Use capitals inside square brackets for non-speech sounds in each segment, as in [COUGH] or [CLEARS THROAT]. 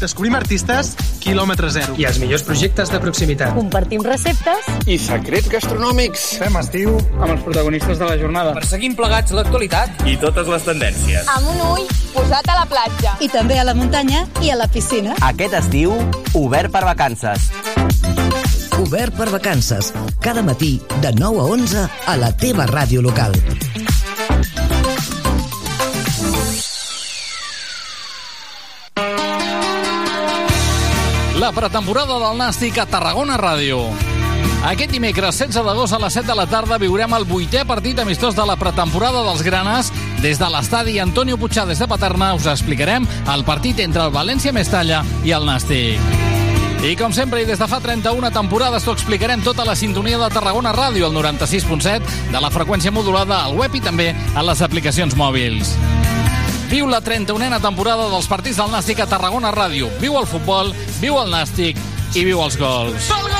Descobrim artistes, quilòmetre zero. I els millors projectes de proximitat. Compartim receptes. I secrets gastronòmics. Fem estiu amb els protagonistes de la jornada. Perseguim plegats l'actualitat. I totes les tendències. Amb un ull posat a la platja. I també a la muntanya i a la piscina. Aquest estiu, obert per vacances. Obert per vacances. Cada matí, de 9 a 11, a la teva ràdio local. La pretemporada del Nàstic a Tarragona Ràdio. Aquest dimecres 16 d'agost a les 7 de la tarda viurem el vuitè partit amistós de la pretemporada dels Granes. Des de l'estadi Antonio Puigades de Paterna us explicarem el partit entre el València Mestalla i el Nàstic. I com sempre, i des de fa 31 temporades, t'ho explicarem tota la sintonia de Tarragona Ràdio, al 96.7, de la freqüència modulada al web i també a les aplicacions mòbils. Viu la 31a temporada dels partits del Nàstic a Tarragona Ràdio. Viu el futbol, viu el Nàstic i viu els gols. Gol, gol,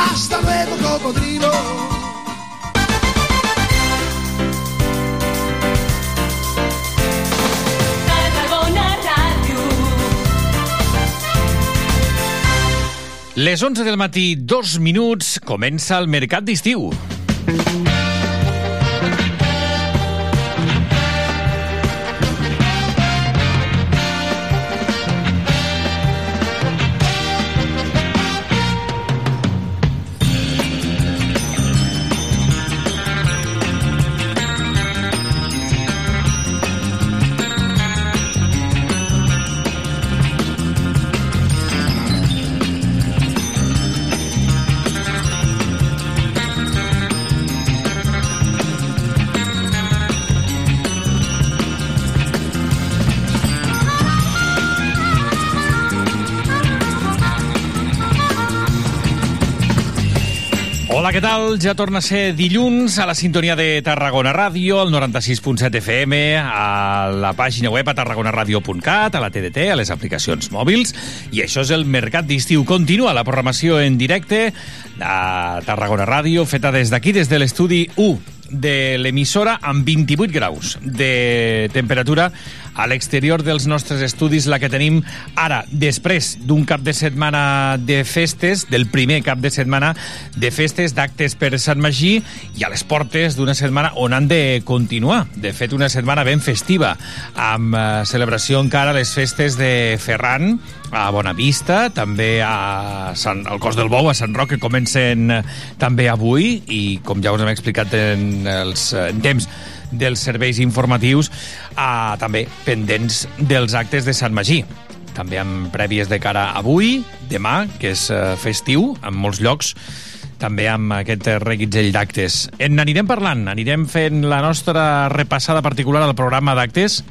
Hasta luego, cocodrilo. Les 11 del matí, dos minuts, comença el mercat d'estiu. Hola, què tal? Ja torna a ser dilluns a la sintonia de Tarragona Ràdio, al 96.7 FM, a la pàgina web a tarragonaradio.cat, a la TDT, a les aplicacions mòbils. I això és el Mercat d'Estiu. Continua la programació en directe a Tarragona Ràdio, feta des d'aquí, des de l'estudi 1 de l'emissora amb 28 graus de temperatura a l'exterior dels nostres estudis, la que tenim ara, després d'un cap de setmana de festes, del primer cap de setmana de festes, d'actes per Sant Magí, i a les portes d'una setmana on han de continuar. De fet, una setmana ben festiva, amb eh, celebració encara a les festes de Ferran, a Bonavista, també a Sant, al Cos del Bou, a Sant Roc, que comencen eh, també avui, i com ja us hem explicat en, els, eh, en temps dels serveis informatius, a, també pendents dels actes de Sant Magí també amb prèvies de cara avui, demà, que és eh, festiu, en molts llocs, també amb aquest reguitzell d'actes. En anirem parlant, anirem fent la nostra repassada particular al programa d'actes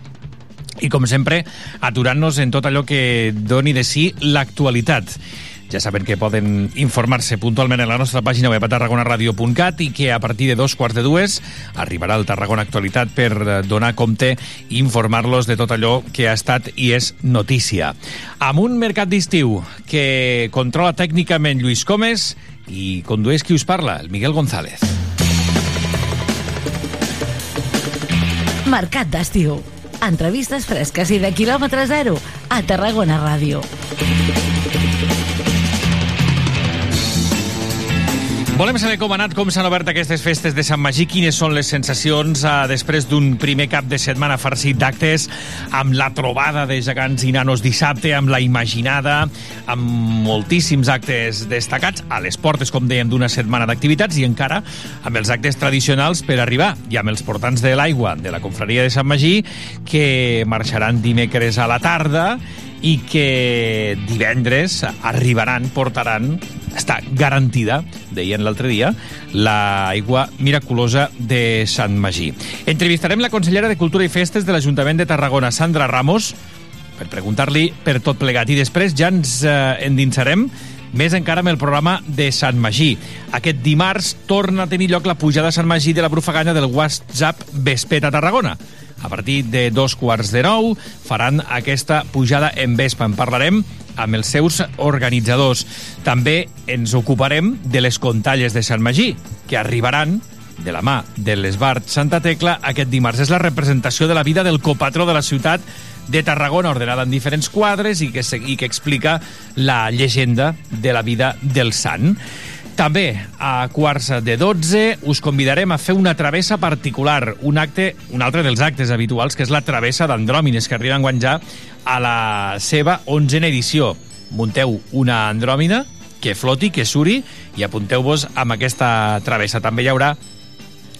i, com sempre, aturant-nos en tot allò que doni de si l'actualitat. Ja saben que poden informar-se puntualment en la nostra pàgina web a tarragonaradio.cat i que a partir de dos quarts de dues arribarà el Tarragona Actualitat per eh, donar compte i informar-los de tot allò que ha estat i és notícia. Amb un mercat d'estiu que controla tècnicament Lluís Comes i condueix qui us parla, el Miguel González. Mercat d'estiu. Entrevistes fresques i de quilòmetre zero a Tarragona Ràdio. Volem saber com ha anat, com s'han obert aquestes festes de Sant Magí, quines són les sensacions eh, després d'un primer cap de setmana farcit d'actes, amb la trobada de gegants i nanos dissabte, amb la imaginada, amb moltíssims actes destacats, a les portes, com dèiem, d'una setmana d'activitats, i encara amb els actes tradicionals per arribar, i amb els portants de l'aigua de la confraria de Sant Magí, que marxaran dimecres a la tarda i que divendres arribaran, portaran està garantida, deien l'altre dia, l'aigua miraculosa de Sant Magí. Entrevistarem la consellera de Cultura i Festes de l'Ajuntament de Tarragona, Sandra Ramos, per preguntar-li per tot plegat. I després ja ens eh, endinsarem més encara amb el programa de Sant Magí. Aquest dimarts torna a tenir lloc la pujada a Sant Magí de la Brufaganya del WhatsApp Vespet a Tarragona. A partir de dos quarts de nou faran aquesta pujada en Vespa. En parlarem amb els seus organitzadors. També ens ocuparem de les contalles de Sant Magí, que arribaran de la mà de l'Esbart Santa Tecla aquest dimarts. És la representació de la vida del copatró de la ciutat de Tarragona, ordenada en diferents quadres i que, i que explica la llegenda de la vida del sant. També, a quarts de 12, us convidarem a fer una travessa particular, un acte, un altre dels actes habituals, que és la travessa d'Andròmines, que arriba a ja a la seva onzena edició. Munteu una andròmina que floti, que suri, i apunteu-vos amb aquesta travessa. També hi haurà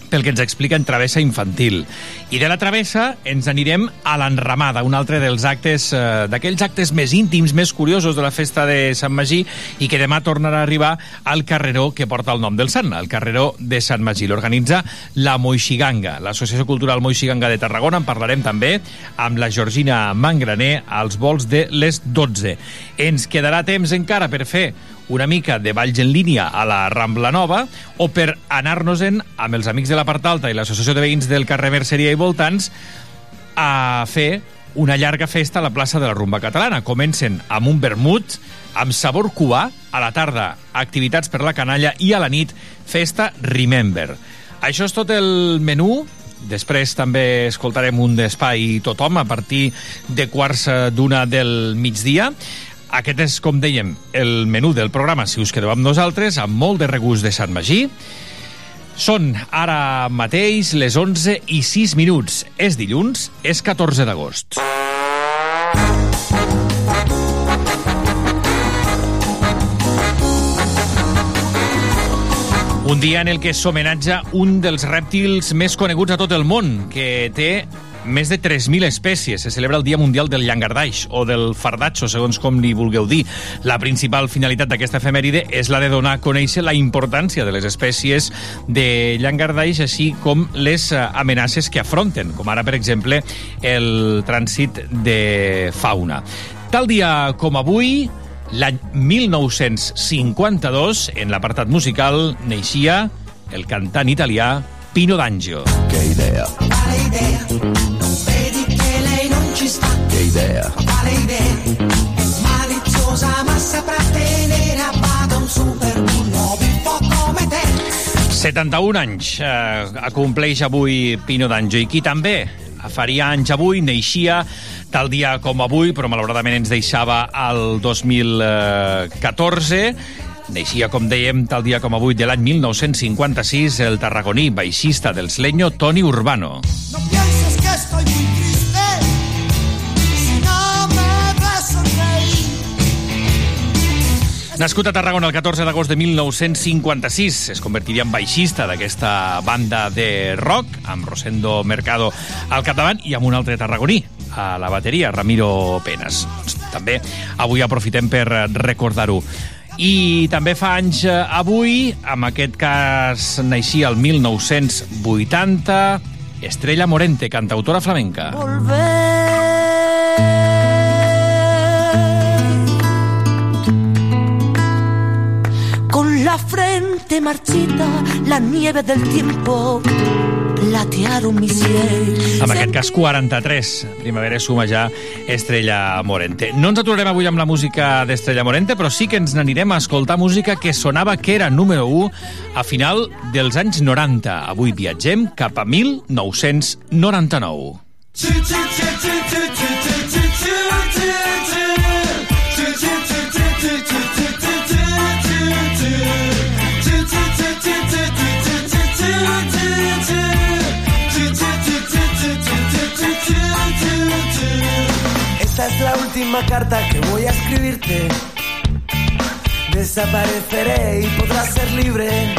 pel que ens explica en Travessa Infantil. I de la Travessa ens anirem a l'Enramada, un altre dels actes, eh, d'aquells actes més íntims, més curiosos de la festa de Sant Magí i que demà tornarà a arribar al carreró que porta el nom del sant, el carreró de Sant Magí. L'organitza la Moixiganga, l'Associació Cultural Moixiganga de Tarragona. En parlarem també amb la Georgina Mangraner als vols de les 12. Ens quedarà temps encara per fer una mica de balls en línia a la Rambla Nova o per anar-nos-en amb els amics de la part alta i l'Associació de Veïns del carrer Merceria i Voltants a fer una llarga festa a la plaça de la Rumba Catalana. Comencen amb un vermut, amb sabor cubà, a la tarda activitats per la canalla i a la nit festa Remember. Això és tot el menú Després també escoltarem un d'espai tothom a partir de quarts d'una del migdia. Aquest és, com dèiem, el menú del programa, si us quedeu amb nosaltres, amb molt de regust de Sant Magí. Són ara mateix les 11 i 6 minuts. És dilluns, és 14 d'agost. Un dia en el que s'homenatja un dels rèptils més coneguts a tot el món, que té més de 3.000 espècies. Se celebra el Dia Mundial del Llangardaix o del Fardatxo, segons com li vulgueu dir. La principal finalitat d'aquesta efemèride és la de donar a conèixer la importància de les espècies de llangardaix, així com les eh, amenaces que afronten, com ara, per exemple, el trànsit de fauna. Tal dia com avui, l'any 1952, en l'apartat musical, neixia el cantant italià Pino D'Angio. Che idea. Quale idea? Non vedi che lei non ci sta? Che idea. Quale idea? È maliziosa ma saprà tenere a bada un super bullo biffo come te. 71 anys eh, acompleix avui Pino D'Angio i qui també faria anys avui, neixia tal dia com avui, però malauradament ens deixava el 2014 Neixia, com dèiem, tal dia com avui de l'any 1956, el tarragoní baixista del Sleño, Toni Urbano. No pienses que estoy muy triste si no me ves sonreír. Nascut a Tarragona el 14 d'agost de 1956, es convertiria en baixista d'aquesta banda de rock, amb Rosendo Mercado al capdavant i amb un altre tarragoní, a la bateria, Ramiro Penas. També avui aprofitem per recordar-ho. I també fa anys eh, avui, en aquest cas naixia el 1980, Estrella Morente, cantautora flamenca. Con la frente marchita, la nieve del tiempo platearon mi ciel. En aquest cas, 43. Primavera suma ja Estrella Morente. No ens aturarem avui amb la música d'Estrella Morente, però sí que ens n'anirem a escoltar música que sonava que era número 1 a final dels anys 90. Avui viatgem cap a 1999. Última carta que voy a escribirte. Desapareceré y podrás ser libre.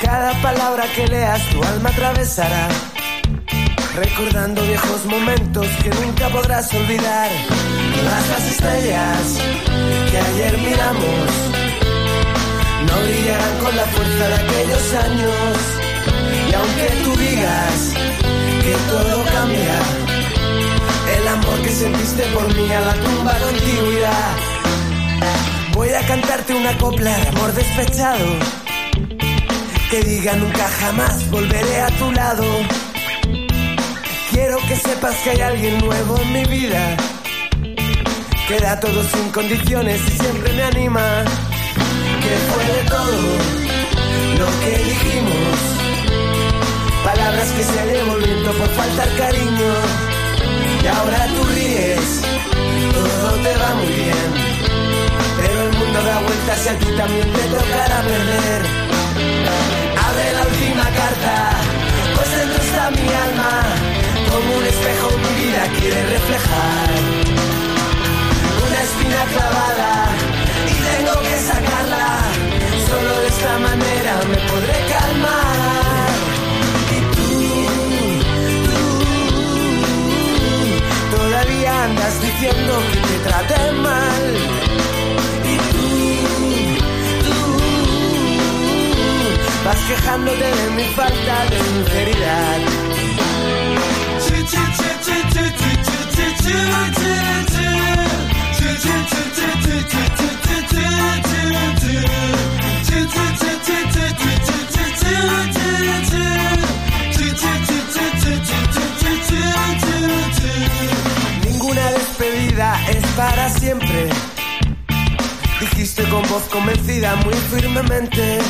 Cada palabra que leas tu alma atravesará. Recordando viejos momentos que nunca podrás olvidar. Todas las estrellas que ayer miramos no brillarán con la fuerza de aquellos años. Y aunque tú digas que todo cambia, sentiste por mí a la tumba contigo irá. Voy a cantarte una copla de amor despechado, que diga nunca jamás volveré a tu lado. Quiero que sepas que hay alguien nuevo en mi vida, que da todo sin condiciones y siempre me anima que fue de todo lo que dijimos. Palabras que se el viento por faltar cariño. Y ahora tú ríes, todo te va muy bien. Pero el mundo da vueltas y a ti también te tocará perder. Abre la última carta, pues dentro está mi alma. Como un espejo mi vida quiere reflejar. Una espina clavada y tengo que sacarla. Solo de esta manera me podré diciendo que te traté mal. Y tú, tú, vas quejándote de mi falta de sinceridad. Es para siempre. Dijiste con voz convencida muy firmemente.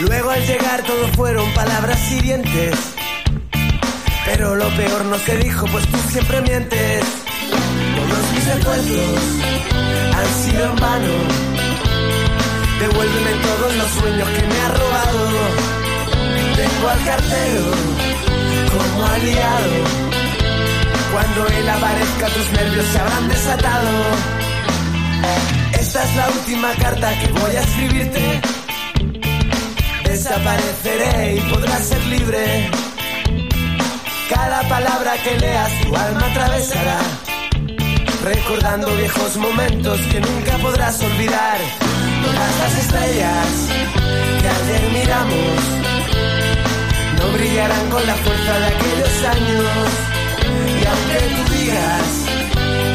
Luego al llegar todo fueron palabras hirientes. Pero lo peor no se dijo, pues tú siempre mientes. Todos mis recuerdos han sido en vano. Devuélveme todos los sueños que me ha robado. Tengo al cartero como aliado. Cuando él aparezca tus nervios se habrán desatado. Esta es la última carta que voy a escribirte. Desapareceré y podrás ser libre. Cada palabra que leas tu alma atravesará. Recordando viejos momentos que nunca podrás olvidar. Todas las estrellas que ayer miramos no brillarán con la fuerza de aquellos años. Aunque tú digas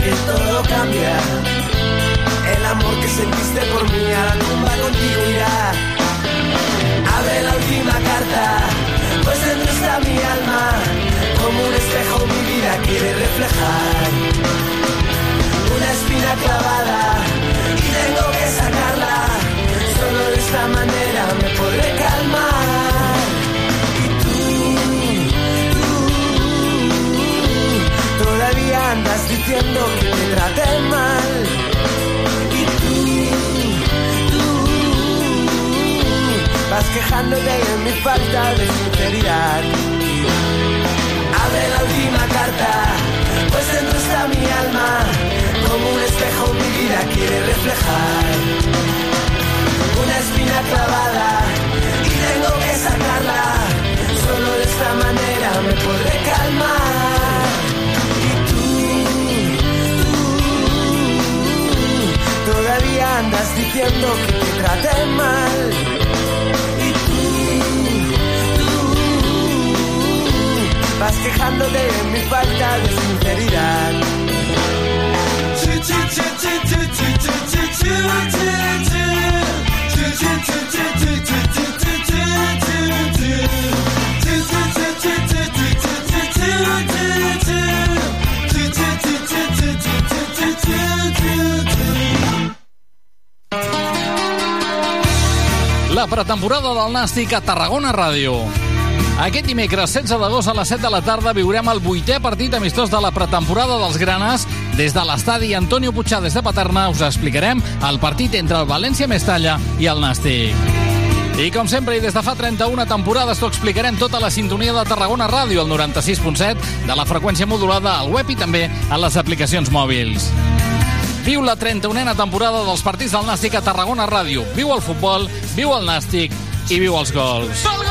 que todo cambia, el amor que sentiste por mí a la tumba contigo irá. Abre la última carta, pues dentro está mi alma, como un espejo mi vida quiere reflejar. Una espina clavada y tengo que sacarla, solo de esta manera me podré calmar. Andas diciendo que te traté mal. Y tú, tú, vas quejándote de mi falta de sinceridad. Abre la última carta, pues dentro está mi alma, como un espejo mi vida quiere reflejar. Una espina clavada y tengo que sacarla, solo de esta manera me podré calmar. Tú, todavía andas diciendo que te traté mal. Y tú, vas quejándote de mi falta de sinceridad. La pretemporada del Nàstic a Tarragona Ràdio. Aquest dimecres 16 d'agost a les 7 de la tarda viurem el vuitè partit amistós de la pretemporada dels Granes. Des de l'estadi Antonio Puigades de Paterna us explicarem el partit entre el València Mestalla i el Nàstic. I com sempre, i des de fa 31 temporades, t'ho explicarem tota la sintonia de Tarragona Ràdio, al 96.7, de la freqüència modulada al web i també a les aplicacions mòbils. Viu la 31a temporada dels partits del Nàstic a Tarragona Ràdio. Viu el futbol, viu el Nàstic i viu els gols. Gol, gol,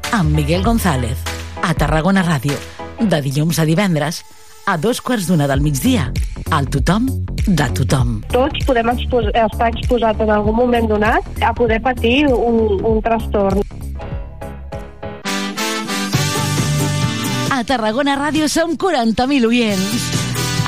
amb Miguel González. A Tarragona Ràdio. De dilluns a divendres, a dos quarts d'una del migdia. Al tothom de tothom. Tots podem expos estar exposats en algun moment donat a poder patir un, un trastorn. A Tarragona Ràdio som 40.000 oients.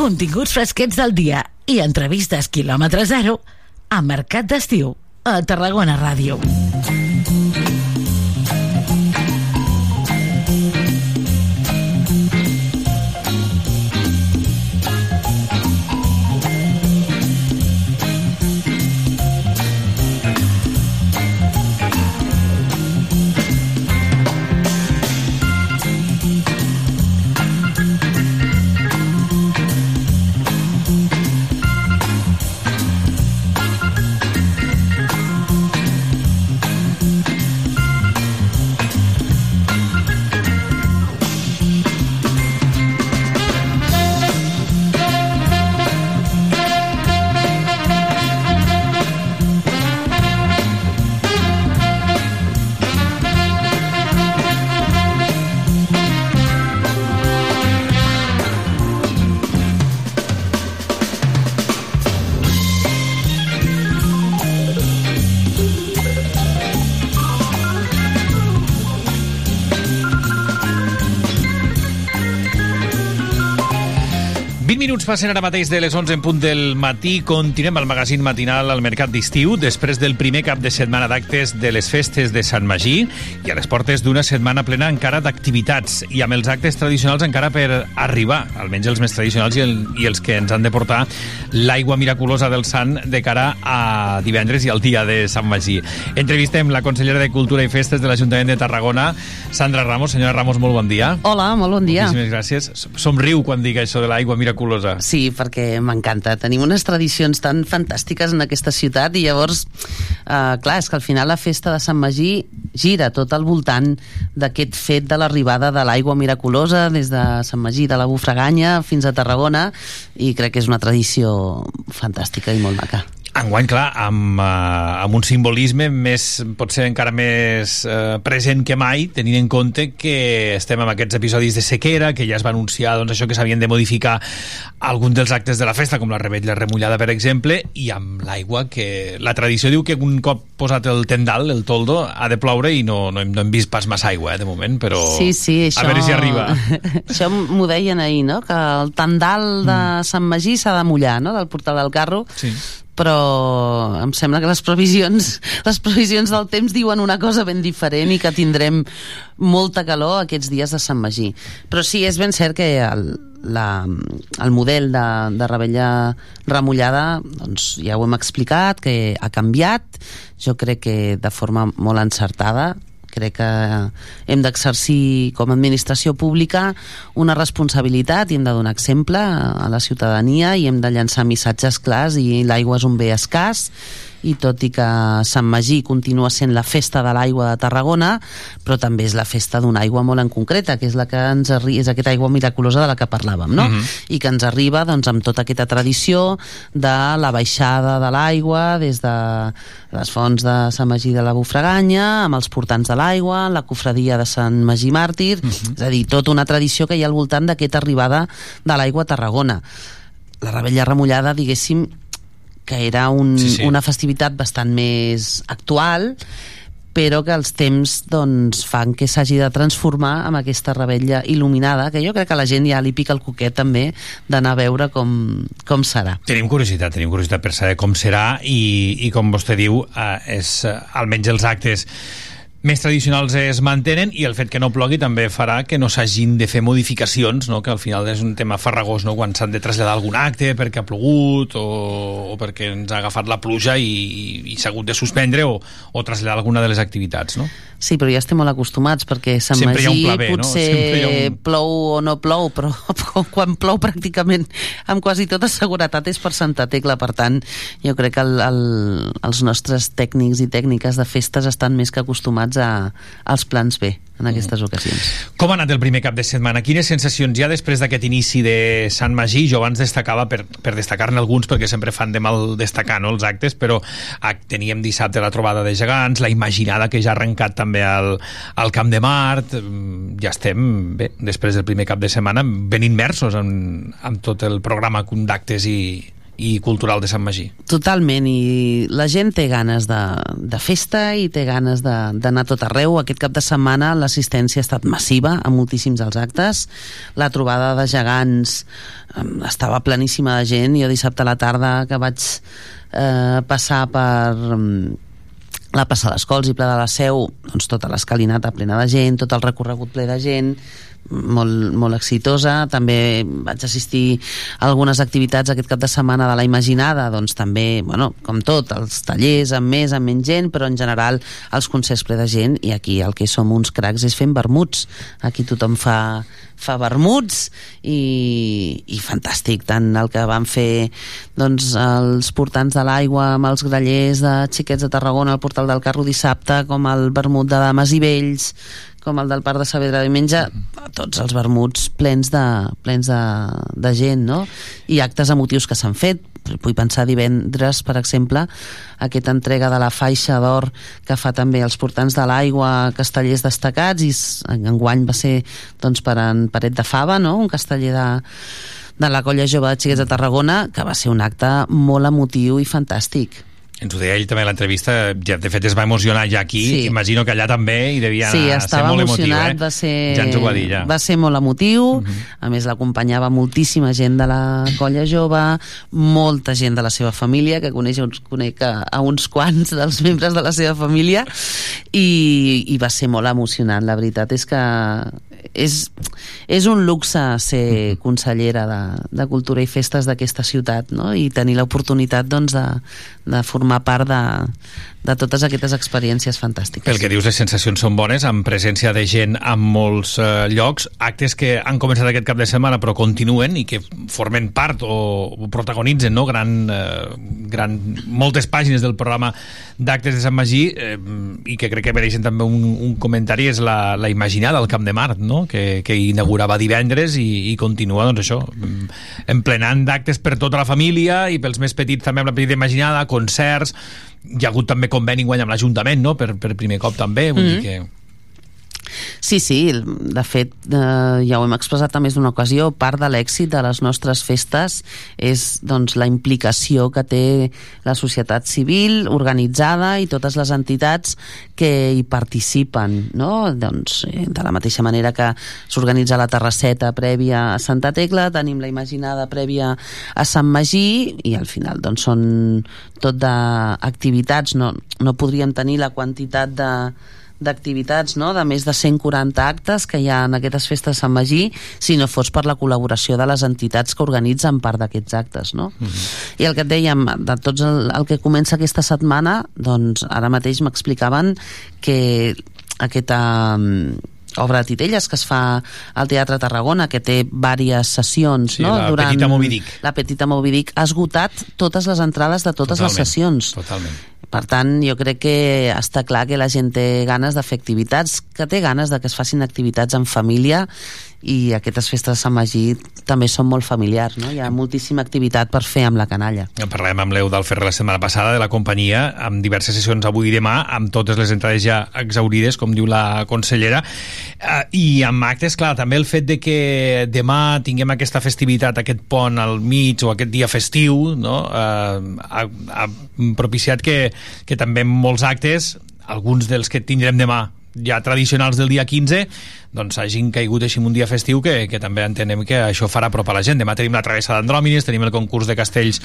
Continguts fresquets del dia i entrevistes quilòmetre zero a Mercat d'Estiu a Tarragona Ràdio. Passen ara mateix de les 11 en punt del matí. Continuem al magazín matinal al Mercat d'Estiu, després del primer cap de setmana d'actes de les festes de Sant Magí i a les portes d'una setmana plena encara d'activitats i amb els actes tradicionals encara per arribar, almenys els més tradicionals i, el, i els que ens han de portar l'aigua miraculosa del Sant de cara a divendres i al dia de Sant Magí. Entrevistem la consellera de Cultura i Festes de l'Ajuntament de Tarragona, Sandra Ramos. Senyora Ramos, molt bon dia. Hola, molt bon dia. Moltíssimes gràcies. Somriu quan diga això de l'aigua miraculosa. Sí, perquè m'encanta. Tenim unes tradicions tan fantàstiques en aquesta ciutat i llavors, eh, clar, és que al final la festa de Sant Magí gira tot al voltant d'aquest fet de l'arribada de l'aigua miraculosa des de Sant Magí de la Bufraganya fins a Tarragona i crec que és una tradició fantàstica i molt maca. Enguany, clar, amb, uh, amb un simbolisme més, potser encara més uh, present que mai, tenint en compte que estem amb aquests episodis de sequera, que ja es va anunciar doncs, això que s'havien de modificar alguns dels actes de la festa, com la rebetlla remullada, per exemple, i amb l'aigua, que la tradició diu que un cop posat el tendal, el toldo, ha de ploure i no, no, hem, no hem vist pas massa aigua, eh, de moment, però sí, sí, això... a veure si arriba. [LAUGHS] això m'ho deien ahir, no?, que el tendal de mm. Sant Magí s'ha de mullar, no?, del portal del carro, sí però em sembla que les previsions, [LAUGHS] les previsions del temps diuen una cosa ben diferent i que tindrem molta calor aquests dies de Sant Magí. Però sí, és ben cert que el, la, el model de, de rebella remullada doncs ja ho hem explicat, que ha canviat, jo crec que de forma molt encertada, crec que hem d'exercir com a administració pública una responsabilitat i hem de donar exemple a la ciutadania i hem de llançar missatges clars i l'aigua és un bé escàs i tot i que Sant Magí continua sent la festa de l'aigua de Tarragona, però també és la festa d'una aigua molt en concreta, que és la que ens és aquesta aigua miraculosa de la que parlàvem, no? Uh -huh. I que ens arriba doncs, amb tota aquesta tradició de la baixada de l'aigua des de les fonts de Sant Magí de la Bufraganya, amb els portants de l'aigua, la cofradia de Sant Magí Màrtir, uh -huh. és a dir, tota una tradició que hi ha al voltant d'aquesta arribada de l'aigua a Tarragona. La rebella remullada, diguéssim, que era un, sí, sí. una festivitat bastant més actual però que els temps doncs, fan que s'hagi de transformar amb aquesta rebella il·luminada, que jo crec que la gent ja li pica el coquet també d'anar a veure com, com serà. Tenim curiositat, tenim curiositat per saber com serà i, i com vostè diu, eh, és eh, almenys els actes més tradicionals es mantenen i el fet que no plogui també farà que no s'hagin de fer modificacions, no? que al final és un tema farragós no? quan s'han de traslladar algun acte perquè ha plogut o, o perquè ens ha agafat la pluja i, i s'ha hagut de suspendre o, o traslladar alguna de les activitats. No? Sí, però ja estem molt acostumats perquè Sant Sempre Magí B, potser no? un... plou o no plou, però [LAUGHS] quan plou pràcticament amb quasi tota seguretat és per Santa Tecla, per tant jo crec que el, el, els nostres tècnics i tècniques de festes estan més que acostumats a, als plans B en aquestes ocasions. Com ha anat el primer cap de setmana? Quines sensacions hi ha després d'aquest inici de Sant Magí? Jo abans destacava, per, per destacar-ne alguns, perquè sempre fan de mal destacar no, els actes, però ah, teníem dissabte la trobada de gegants, la imaginada que ja ha arrencat també al, al Camp de Mart, mm, ja estem, bé, després del primer cap de setmana, ben immersos en, en tot el programa d'actes i, i cultural de Sant Magí. Totalment, i la gent té ganes de, de festa i té ganes d'anar tot arreu. Aquest cap de setmana l'assistència ha estat massiva a moltíssims dels actes. La trobada de gegants estava pleníssima de gent. Jo dissabte a la tarda que vaig eh, passar per la passada d'Escols i ple de la Seu, doncs tota l'escalinata plena de gent, tot el recorregut ple de gent, molt, molt exitosa. També vaig assistir a algunes activitats aquest cap de setmana de la Imaginada, doncs també, bueno, com tot, els tallers amb més, amb menys gent, però en general els concerts ple de gent i aquí el que som uns cracs és fent vermuts. Aquí tothom fa, fa vermuts i, i fantàstic, tant el que van fer doncs, els portants de l'aigua amb els grallers de Xiquets de Tarragona al Portal del Carro dissabte, com el vermut de Dames i Vells, com el del Parc de Saavedra diumenge, tots els vermuts plens de, plens de, de gent, no? I actes emotius que s'han fet. Vull pensar divendres, per exemple, aquesta entrega de la faixa d'or que fa també els portants de l'aigua castellers destacats i enguany va ser doncs, per en Paret de Fava, no? un casteller de, de la colla jove de Xiquets de Tarragona, que va ser un acte molt emotiu i fantàstic. Ens ho deia ell també a l'entrevista, ja, de fet es va emocionar ja aquí, sí. imagino que allà també hi devia sí, ser molt emocionat, emotiu, eh? va ser, Ja ens ho va dir, ja. va ser molt emotiu, uh -huh. a més l'acompanyava moltíssima gent de la colla jove, molta gent de la seva família, que coneix uns, conec a, a uns quants dels membres de la seva família, i, i va ser molt emocionant, la veritat és que és, és un luxe ser consellera de, de Cultura i Festes d'aquesta ciutat no? i tenir l'oportunitat doncs, de, de formar part de, de totes aquestes experiències fantàstiques. Pel que dius, les sensacions són bones, amb presència de gent en molts eh, llocs, actes que han començat aquest cap de setmana però continuen i que formen part o protagonitzen no? gran, eh, gran, moltes pàgines del programa d'actes de Sant Magí eh, i que crec que mereixen també un, un comentari és la, la imaginada al Camp de Mart no? que, que inaugurava divendres i, i continua doncs això emplenant d'actes per tota la família i pels més petits també amb la petita imaginada, concerts hi ha hagut també conveni guany amb l'Ajuntament no? per, per primer cop també vull mm -hmm. dir que Sí, sí, de fet, eh, ja ho hem expressat a més d'una ocasió, part de l'èxit de les nostres festes és doncs, la implicació que té la societat civil organitzada i totes les entitats que hi participen, no? Doncs, eh, de la mateixa manera que s'organitza la terrasseta prèvia a Santa Tecla, tenim la imaginada prèvia a Sant Magí i al final doncs, són tot d'activitats, no, no podríem tenir la quantitat de, d'activitats, no? de més de 140 actes que hi ha en aquestes festes de Sant Magí, si no fos per la col·laboració de les entitats que organitzen part d'aquests actes. No? Uh -huh. I el que et dèiem, de tots el, el que comença aquesta setmana, doncs ara mateix m'explicaven que aquesta um, obra de titelles que es fa al Teatre Tarragona, que té diverses sessions Sí, no? la Petita Moby Dick. La Petita Moby Dick ha esgotat totes les entrades de totes Totalment, les sessions. Totalment. Per tant, jo crec que està clar que la gent té ganes de fer activitats, que té ganes de que es facin activitats en família i aquestes festes de Sant Magí també són molt familiars, no? Hi ha moltíssima activitat per fer amb la canalla. Parlem amb l'Eudal Ferrer la setmana passada de la companyia, amb diverses sessions avui i demà, amb totes les entrades ja exaurides, com diu la consellera, eh, i amb actes, clar, també el fet de que demà tinguem aquesta festivitat, aquest pont al mig o aquest dia festiu, no? eh, ha, ha propiciat que, que també molts actes, alguns dels que tindrem demà ja tradicionals del dia 15 doncs hagin caigut així un dia festiu que, que també entenem que això farà apropar la gent. Demà tenim la travessa d'Andròmines, tenim el concurs de castells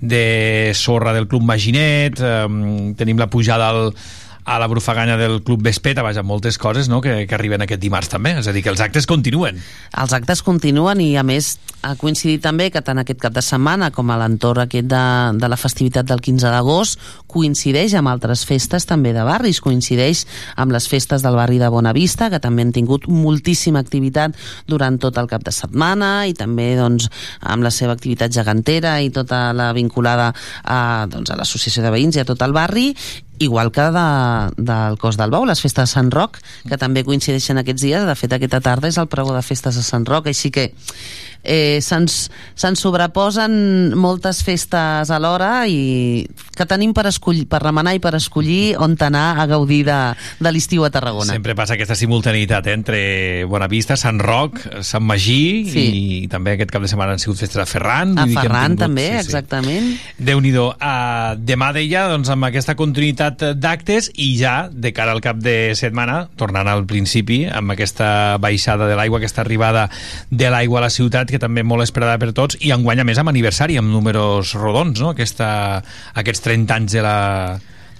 de sorra del Club Maginet eh, tenim la pujada al, a la brufaganya del Club Vespeta, vaja, moltes coses no? que, que arriben aquest dimarts també, és a dir, que els actes continuen. Els actes continuen i a més ha coincidit també que tant aquest cap de setmana com a l'entorn aquest de, de la festivitat del 15 d'agost coincideix amb altres festes també de barris, coincideix amb les festes del barri de Bonavista, que també han tingut moltíssima activitat durant tot el cap de setmana i també doncs, amb la seva activitat gegantera i tota la vinculada a, doncs, a l'associació de veïns i a tot el barri igual que de, del Cos del Bou, les festes de Sant Roc, que també coincideixen aquests dies. De fet, aquesta tarda és el pregó de festes de Sant Roc, així que eh, se'ns se sobreposen moltes festes alhora i que tenim per, escollir, per remenar i per escollir on anar a gaudir de, de l'estiu a Tarragona. Sempre passa aquesta simultaneïtat eh, entre Bonavista, Sant Roc, Sant Magí Sí. i també aquest cap de setmana han sigut festes a Ferran. A Ferran tingut- també, exactament. Déu-n'hi-do. Uh, demà deia, doncs, amb aquesta continuïtat d'actes i ja, de cara al cap de setmana, tornant al principi, amb aquesta baixada de l'aigua, aquesta arribada de l'aigua a la ciutat, que també molt esperada per tots, i enguany a més amb aniversari, amb números rodons, no? Aquesta, aquests 30 anys de la,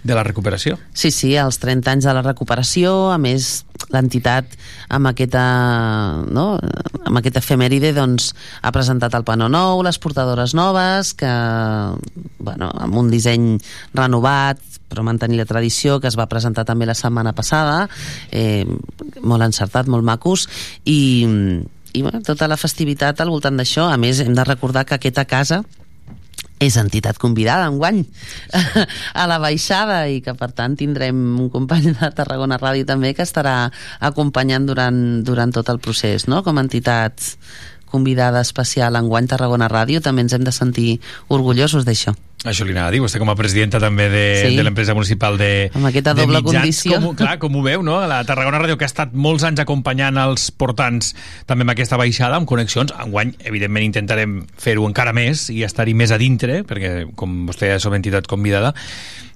de la recuperació. Sí, sí, els 30 anys de la recuperació, a més l'entitat amb aquesta, no, amb aquest efemèride doncs, ha presentat el panó nou, les portadores noves, que bueno, amb un disseny renovat, però mantenir la tradició, que es va presentar també la setmana passada, eh, molt encertat, molt macos, i, i bueno, tota la festivitat al voltant d'això. A més, hem de recordar que aquesta casa és entitat convidada enguany [LAUGHS] a la baixada i que per tant tindrem un company de Tarragona Ràdio també que estarà acompanyant durant, durant tot el procés no? com a entitat convidada especial enguany Tarragona Ràdio, també ens hem de sentir orgullosos d'això. Això li anava a dir, vostè com a presidenta també de, Sí. de l'empresa municipal de, Amb aquesta doble mitjans, condició. Com, clar, com ho veu, no? La Tarragona Ràdio, que ha estat molts anys acompanyant els portants també amb aquesta baixada, amb connexions. Enguany, evidentment, intentarem fer-ho encara més i estar-hi més a dintre, perquè, com vostè és una entitat convidada,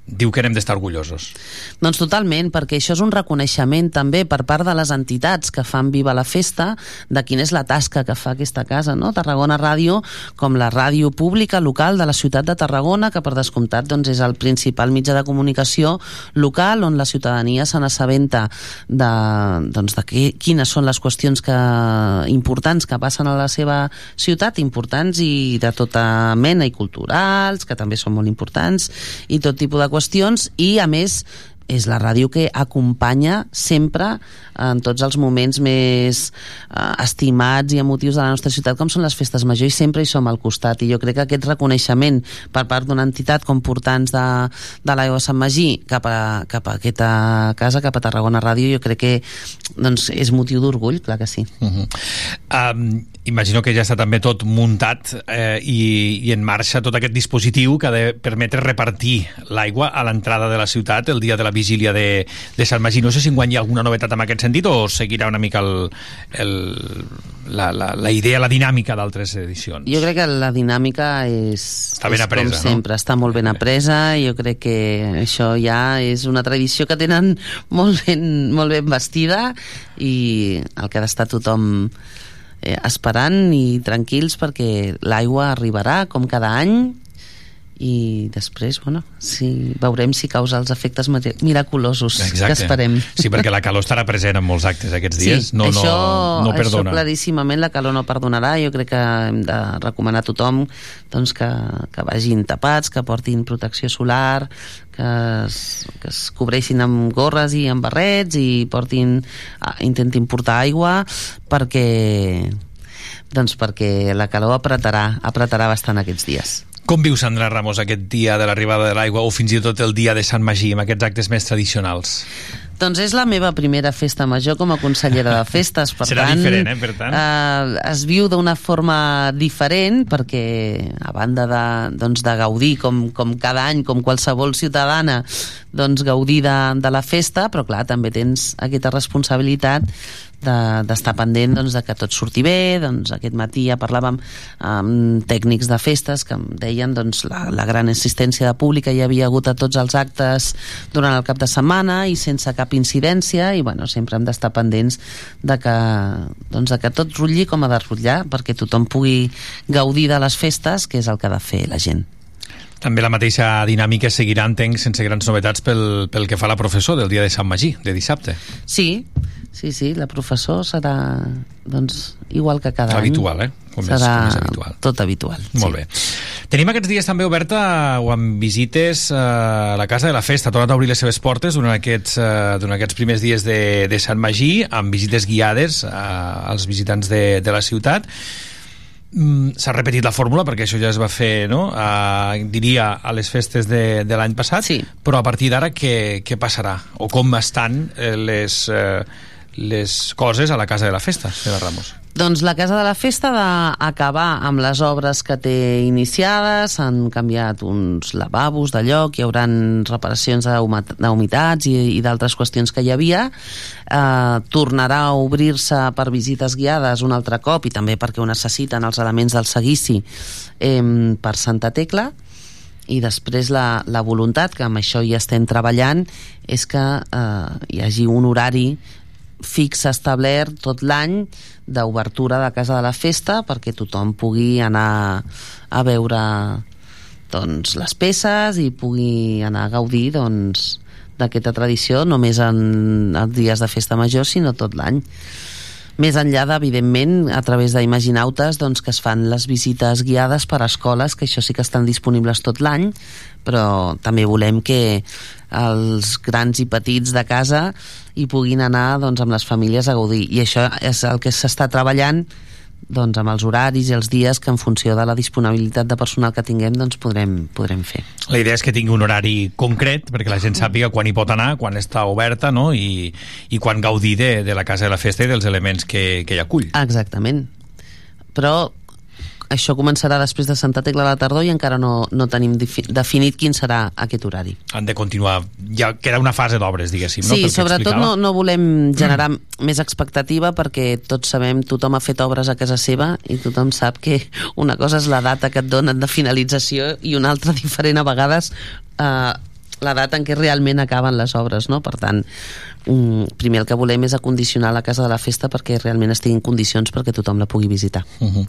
diu que n'hem d'estar orgullosos. Doncs totalment, perquè això és un reconeixement també per part de les entitats que fan viva la festa de quina és la tasca que fa aquesta casa, no? Tarragona Ràdio, com la ràdio pública local de la ciutat de Tarragona, que per descomptat doncs, és el principal mitjà de comunicació local on la ciutadania se n'assabenta de, doncs, de qui, quines són les qüestions que, importants que passen a la seva ciutat, importants i de tota mena, i culturals, que també són molt importants, i tot tipus de qüestions, i a més és la ràdio que acompanya sempre en tots els moments més eh, estimats i emotius de la nostra ciutat com són les festes majors i sempre hi som al costat i jo crec que aquest reconeixement per part d'una entitat com portants de, de l'aigua Sant Magí cap a, cap a aquesta casa, cap a Tarragona Ràdio jo crec que doncs, és motiu d'orgull, clar que sí Uh -huh. um, imagino que ja està també tot muntat eh, i, i en marxa tot aquest dispositiu que ha de permetre repartir l'aigua a l'entrada de la ciutat el dia de la vigília de, de Sant Magí. No sé si enguany hi ha alguna novetat en aquest sentit o seguirà una mica el, el, la, la, la idea, la dinàmica d'altres edicions. Jo crec que la dinàmica és, Està ben és apresa, com no? sempre, està molt ben apresa i jo crec que això ja és una tradició que tenen [LAUGHS] molt ben, molt ben vestida i el que ha d'estar tothom eh, esperant i tranquils perquè l'aigua arribarà com cada any i després, bueno, si veurem si causa els efectes mira- miraculosos que esperem. Sí, perquè la calor estarà present en molts actes aquests dies. Sí, no, això, no, no perdona. Això claríssimament la calor no perdonarà. Jo crec que hem de recomanar a tothom doncs, que, que vagin tapats, que portin protecció solar, que es, que es cobreixin amb gorres i amb barrets i portin, ah, intentin portar aigua perquè doncs perquè la calor apretarà, apretarà bastant aquests dies. Com viu Sandra Ramos aquest dia de l'arribada de l'aigua o fins i tot el dia de Sant Magí amb aquests actes més tradicionals? Doncs és la meva primera festa major com a consellera de festes, per Serà tant, diferent, eh, per tant. Eh, es viu d'una forma diferent perquè a banda de, doncs, de gaudir com, com cada any, com qualsevol ciutadana doncs gaudir de, de la festa, però clar, també tens aquesta responsabilitat de- d'estar pendent doncs, de que tot surti bé. Doncs aquest matí ja parlàvem amb tècnics de festes que em deien doncs, la, la gran assistència de pública. Hi havia hagut a tots els actes durant el cap de setmana i sense cap incidència. I bueno, sempre hem d'estar pendents de que, doncs, de que tot rutlli com ha de rutllar perquè tothom pugui gaudir de les festes que és el que ha de fer la gent També la mateixa dinàmica seguirà, entenc, sense grans novetats pel, pel que fa a la professor del dia de Sant Magí, de dissabte. Sí, sí, sí, la professor serà doncs, igual que cada Habitual, any. eh? Com és- serà com és habitual. tot habitual. Molt bé. Tenim aquests dies també oberta o amb visites eh, a la Casa de la Festa. Ha tornat a obrir les seves portes durant aquests, eh, durant aquests primers dies de, de Sant Magí, amb visites guiades eh, als visitants de, de la ciutat. Mm, S'ha repetit la fórmula perquè això ja es va fer, no? Uh, diria a les festes de, de l'any passat, sí. però a partir d'ara què, què passarà? O com estan eh, les, eh, les coses a la Casa de la Festa, senyora Ramos? Doncs la Casa de la Festa ha d'acabar amb les obres que té iniciades, han canviat uns lavabos de lloc, hi haurà reparacions d'humitats i, i d'altres qüestions que hi havia, eh, tornarà a obrir-se per visites guiades un altre cop i també perquè ho necessiten els elements del seguici eh, per Santa Tecla, i després la, la voluntat, que amb això ja estem treballant, és que eh, hi hagi un horari fix establert tot l'any d'obertura de Casa de la Festa perquè tothom pugui anar a veure doncs, les peces i pugui anar a gaudir doncs, d'aquesta tradició només en els dies de festa major sinó tot l'any. Més enllà d'evidentment a través d'Imaginautes doncs, que es fan les visites guiades per a escoles que això sí que estan disponibles tot l'any però també volem que els grans i petits de casa hi puguin anar doncs, amb les famílies a gaudir i això és el que s'està treballant doncs, amb els horaris i els dies que en funció de la disponibilitat de personal que tinguem doncs, podrem, podrem fer La idea és que tingui un horari concret perquè la gent sàpiga quan hi pot anar, quan està oberta no? I, i quan gaudir de, de la casa de la festa i dels elements que, que hi acull. Exactament però això començarà després de Santa Tecla a la tardor i encara no, no tenim defi- definit quin serà aquest horari. Han de continuar... Ja queda una fase d'obres, diguéssim, no? Sí, sobretot no, no volem generar [CLEARS THROAT] més expectativa perquè tots sabem, tothom ha fet obres a casa seva i tothom sap que [LAUGHS] una cosa és la data que et donen de finalització i una altra [LAUGHS] diferent a vegades eh, la data en què realment acaben les obres, no? Per tant, mm, primer el que volem és acondicionar la casa de la festa perquè realment estigui en condicions perquè tothom la pugui visitar. Uh -huh.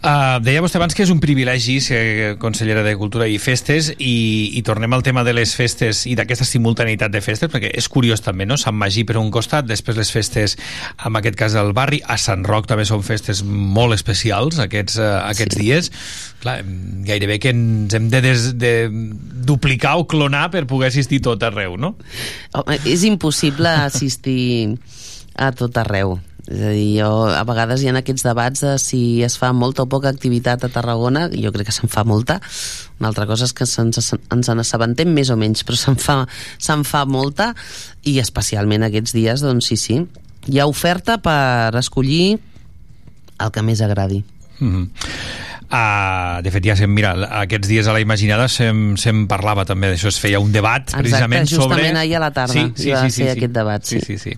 Uh, deia vostè abans que és un privilegi ser consellera de Cultura i Festes i, i tornem al tema de les festes i d'aquesta simultaneïtat de festes, perquè és curiós també, no? Sant Magí per un costat, després les festes, en aquest cas del barri, a Sant Roc també són festes molt especials aquests, uh, aquests sí. dies. Clar, gairebé que ens hem de, des, de duplicar o clonar per poder assistir tot arreu, no? Home, és impossible assistir a tot arreu. És a dir, jo, a vegades hi ha aquests debats de si es fa molta o poca activitat a Tarragona, jo crec que se'n fa molta, una altra cosa és que se'ns, ens en assabentem més o menys, però se'n fa, se'n fa molta, i especialment aquests dies, doncs sí, sí. Hi ha oferta per escollir el que més agradi. Mm -hmm. Uh, de fet, ja se'm, mira, aquests dies a la Imaginada se'm, se'm parlava també d'això, es feia un debat Exacte, precisament sobre... justament ahir a la tarda hi va ser aquest debat, sí. sí, sí.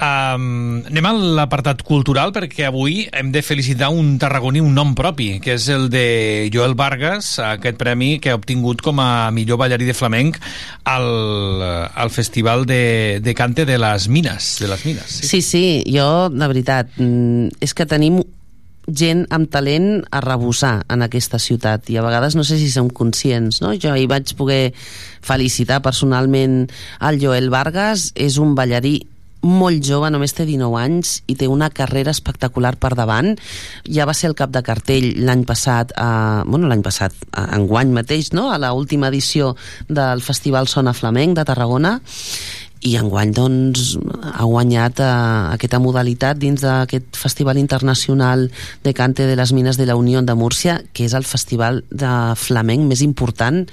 Um, anem a l'apartat cultural perquè avui hem de felicitar un tarragoní, un nom propi, que és el de Joel Vargas, aquest premi que ha obtingut com a millor ballarí de flamenc al, al Festival de, de Cante de les Mines. De les Mines sí. Sí, sí, jo, de veritat, mm, és que tenim gent amb talent a rebossar en aquesta ciutat i a vegades no sé si som conscients no? jo ahir vaig poder felicitar personalment el Joel Vargas és un ballarí molt jove, només té 19 anys i té una carrera espectacular per davant ja va ser el cap de cartell l'any passat, eh, bueno l'any passat eh, enguany mateix, no? a la última edició del Festival Sona Flamenc de Tarragona i enguany doncs, ha guanyat eh, aquesta modalitat dins d'aquest Festival Internacional de Cante de les Mines de la Unió de Múrcia, que és el festival de flamenc més important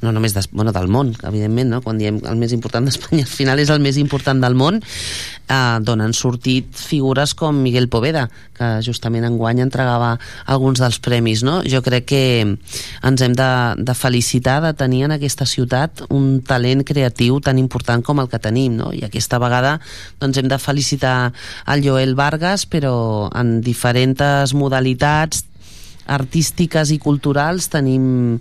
no només des, bueno, del món, evidentment, no? quan diem el més important d'Espanya, al final és el més important del món, eh, d'on han sortit figures com Miguel Poveda, que justament enguany entregava alguns dels premis. No? Jo crec que ens hem de, de felicitar de tenir en aquesta ciutat un talent creatiu tan important com el que tenim, no? i aquesta vegada doncs, hem de felicitar el Joel Vargas, però en diferents modalitats artístiques i culturals tenim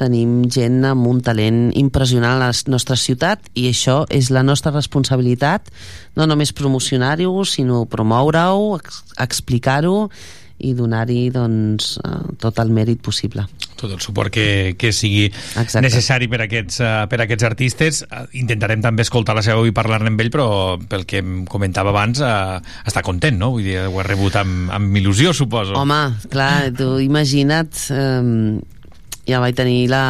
tenim gent amb un talent impressionant a la nostra ciutat i això és la nostra responsabilitat no només promocionar-ho sinó promoure-ho, ex explicar-ho i donar-hi doncs, eh, tot el mèrit possible tot el suport que, que sigui Exacte. necessari per aquests, uh, per aquests artistes. Uh, intentarem també escoltar la seva veu i parlar-ne amb ell, però pel que em comentava abans, uh, està content, no? Vull dir, ho ha rebut amb, amb il·lusió, suposo. Home, clar, tu imagina't... Um, ja vaig tenir la,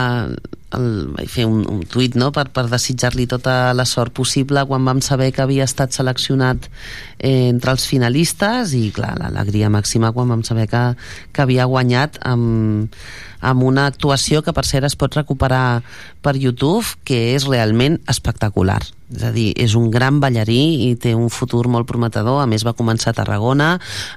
el, vaig fer un, un tuit no? per, per desitjar-li tota la sort possible quan vam saber que havia estat seleccionat eh, entre els finalistes i clar, l'alegria màxima quan vam saber que, que havia guanyat amb, amb una actuació que per cert es pot recuperar per YouTube que és realment espectacular és a dir, és un gran ballarí i té un futur molt prometedor, a més va començar a Tarragona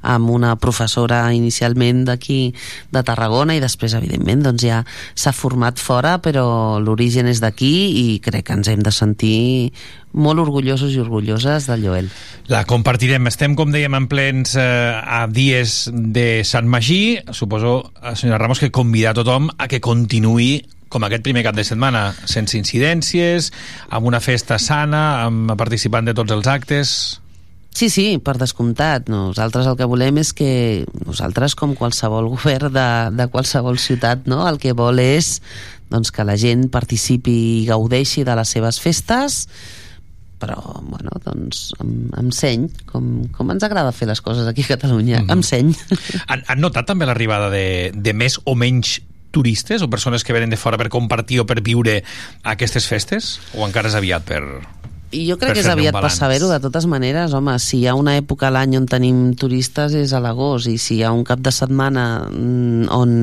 amb una professora inicialment d'aquí de Tarragona i després evidentment doncs ja s'ha format fora però l'origen és d'aquí i crec que ens hem de sentir molt orgullosos i orgulloses del Joel. La compartirem. Estem, com dèiem, en plens eh, a dies de Sant Magí. Suposo, eh, senyora Ramos, que convidar a tothom a que continuï com aquest primer cap de setmana, sense incidències, amb una festa sana, amb participant de tots els actes... Sí, sí, per descomptat. Nosaltres el que volem és que nosaltres, com qualsevol govern de, de qualsevol ciutat, no? el que vol és doncs, que la gent participi i gaudeixi de les seves festes, però, bueno, doncs, amb, amb seny, com, com ens agrada fer les coses aquí a Catalunya, mm -hmm. amb seny. Han, han notat també l'arribada de, de més o menys turistes o persones que venen de fora per compartir o per viure aquestes festes? O encara és aviat per, jo crec que és aviat per saber-ho de totes maneres, home, si hi ha una època a l'any on tenim turistes és a l'agost i si hi ha un cap de setmana on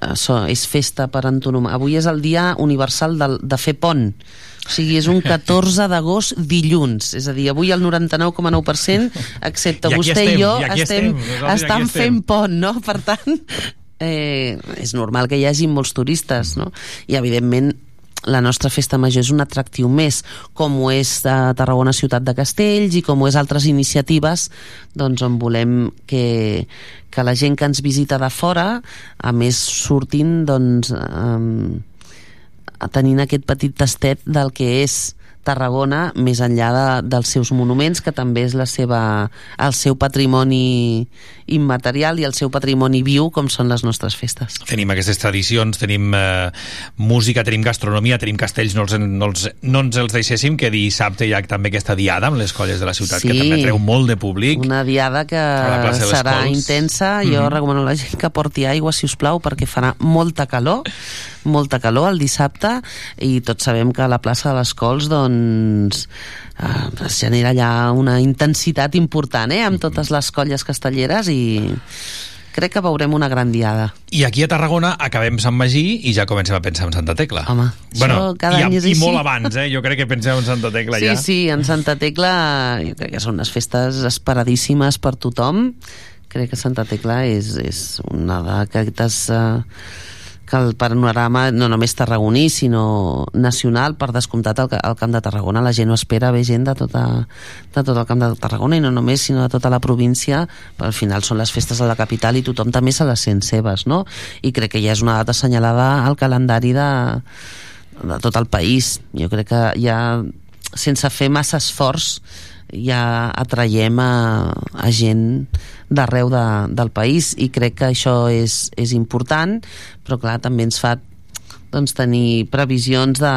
això, és festa per antonom avui és el dia universal de, de fer pont O sigui, és un [LAUGHS] 14 d'agost dilluns. És a dir, avui el 99,9%, excepte I vostè estem, i jo, i estem, estem, estan aquí estem. fent pont, no? Per tant, eh, és normal que hi hagi molts turistes, no? I, evidentment, la nostra festa major és un atractiu més, com ho és a Tarragona Ciutat de Castells i com ho és altres iniciatives doncs, on volem que, que la gent que ens visita de fora, a més sortint doncs, eh, tenint aquest petit tastet del que és Tarragona més enllà de, dels seus monuments que també és la seva, el seu patrimoni immaterial i el seu patrimoni viu com són les nostres festes. Tenim aquestes tradicions, tenim eh, música, tenim gastronomia, tenim castells, no, els, no, els, no ens els deixéssim, que dissabte hi ha també aquesta diada amb les colles de la ciutat, Sí. que també treu molt de públic. Una diada que serà intensa. Jo Mhm. recomano a la gent que porti aigua, si us plau, perquè farà molta calor, molta calor el dissabte, i tots sabem que a la plaça de les Cols doncs, eh, es genera allà una intensitat important, eh?, amb totes les colles castelleres i crec que veurem una gran diada. I aquí a Tarragona acabem Sant Magí i ja comencem a pensar en Santa Tecla. Home, bueno, això cada i, any és I així. molt abans, eh? Jo crec que pensem en Santa Tecla Sí, ja. sí, en Santa Tecla jo crec que són unes festes esperadíssimes per tothom. Crec que Santa Tecla és, és una d'aquestes... Eh, que el panorama no només tarragoní, sinó nacional, per descomptat al, al Camp de Tarragona. La gent ho espera, ve gent de, tota, de tot el Camp de Tarragona, i no només, sinó de tota la província, però al final són les festes de la capital i tothom també se les sent seves, no? I crec que ja és una data assenyalada al calendari de, de tot el país. Jo crec que ja, sense fer massa esforç, ja atraiem a, a gent d'arreu de, del país i crec que això és, és important però clar, també ens fa doncs, tenir previsions de,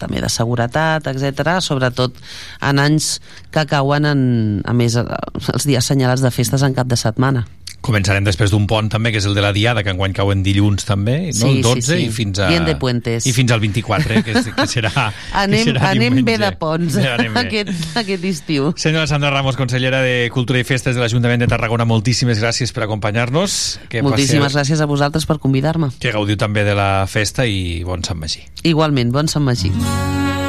també de seguretat, etc. sobretot en anys que cauen en, a més els dies assenyalats de festes en cap de setmana Començarem després d'un pont també, que és el de la Diada, que enguany cau en dilluns també, no? Sí, el 12 sí, sí. i fins a... Bien de puentes. I fins al 24, que, és, que serà [LAUGHS] anem, que serà anem bé de ponts Ja bé. [LAUGHS] aquest, aquest estiu Senyora Sandra Ramos, consellera de Cultura i Festes de l'Ajuntament de Tarragona, moltíssimes gràcies per acompanyar-nos. Moltíssimes passeu- gràcies a vosaltres per convidar-me Que gaudiu també de la festa i bon Sant Magí. igualment, bon Sant Magí Se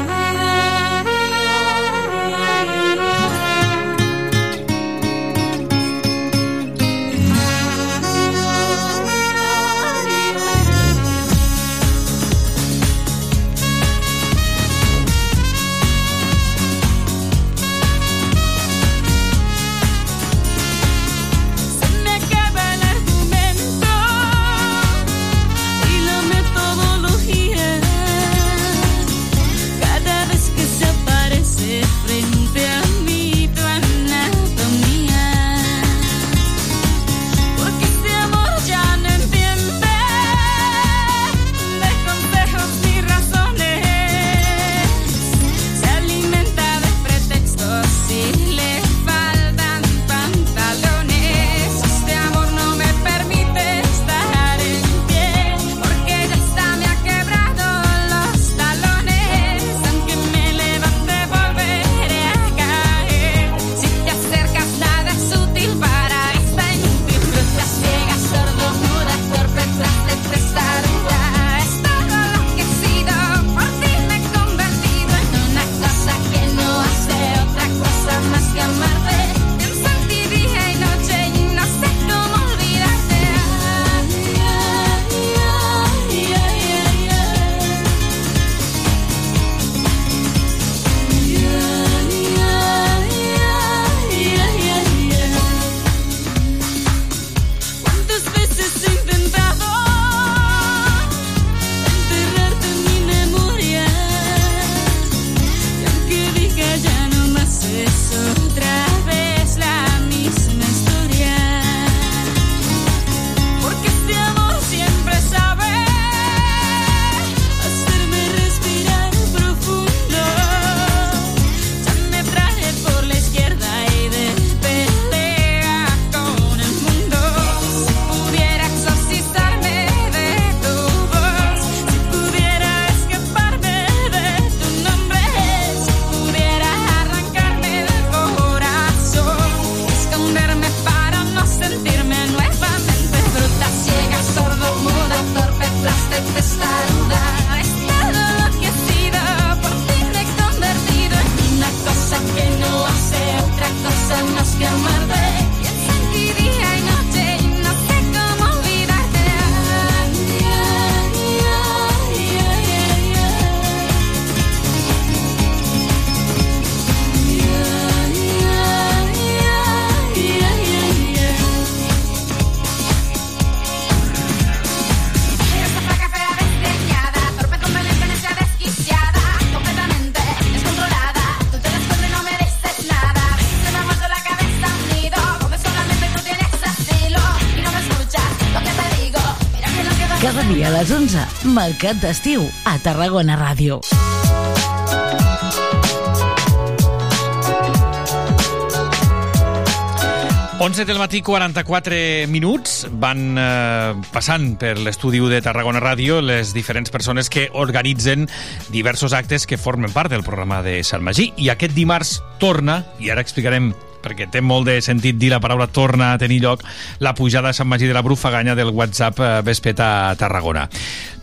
Mercat d'Estiu, a Tarragona Ràdio. 11 del matí, 44 minuts. Van eh, passant per l'estudi de Tarragona Ràdio les diferents persones que organitzen diversos actes que formen part del programa de Sant Magí. I aquest dimarts torna, i ara explicarem perquè té molt de sentit dir la paraula torna a tenir lloc, la pujada a Sant Magí de la Brufaganya del WhatsApp eh, Vespeta a Tarragona.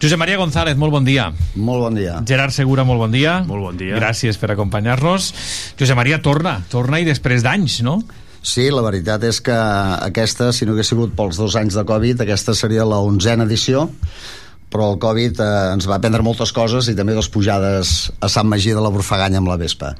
Josep Maria González, molt bon dia. Molt bon dia. Gerard Segura, molt bon dia. Molt bon dia. Gràcies per acompanyar-nos. Josep Maria torna, torna i després d'anys, no? Sí, la veritat és que aquesta, si no hagués sigut pels dos anys de Covid, aquesta seria la onzena edició, però el Covid eh, ens va aprendre moltes coses i també les pujades a Sant Magí de la Brufaganya amb la Vespa.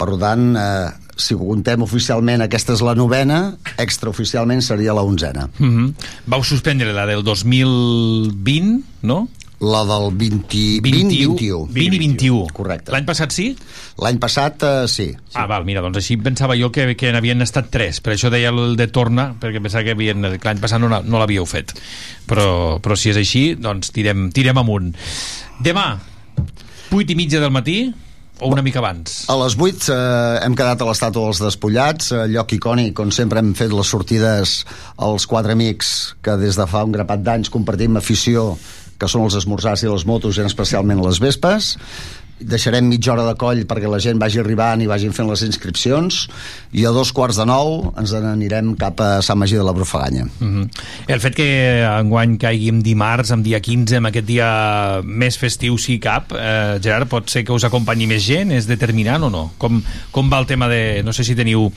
Per tant, eh, si ho contem oficialment, aquesta és la novena, extraoficialment seria la onzena. Mm -hmm. Vau suspendre la del 2020, no? La del 20, 21, 21. 20 i 21. Correcte. L'any passat sí? L'any passat eh, sí, sí. Ah, val, mira, doncs així pensava jo que, que n'havien estat tres, per això deia el de torna, perquè pensava que, havien, que l'any passat no, no l'havíeu fet. Però, però si és així, doncs tirem, tirem amunt. Demà, 8 i mitja del matí, o una mica abans? A les 8 eh, hem quedat a l'estàtua dels Despullats, eh, lloc icònic on sempre hem fet les sortides als quatre amics que des de fa un grapat d'anys compartim afició que són els esmorzars i les motos, i especialment les vespes. Deixarem mitja hora de coll perquè la gent vagi arribant i vagin fent les inscripcions i a dos quarts de nou ens n'anirem cap a Sant Magí de la Brufaganya. Mm -hmm. El fet que enguany caiguim dimarts, amb dia 15, amb aquest dia més festiu si cap, eh, Gerard, pot ser que us acompanyi més gent? És determinant o no? Com, com va el tema de... No sé si teniu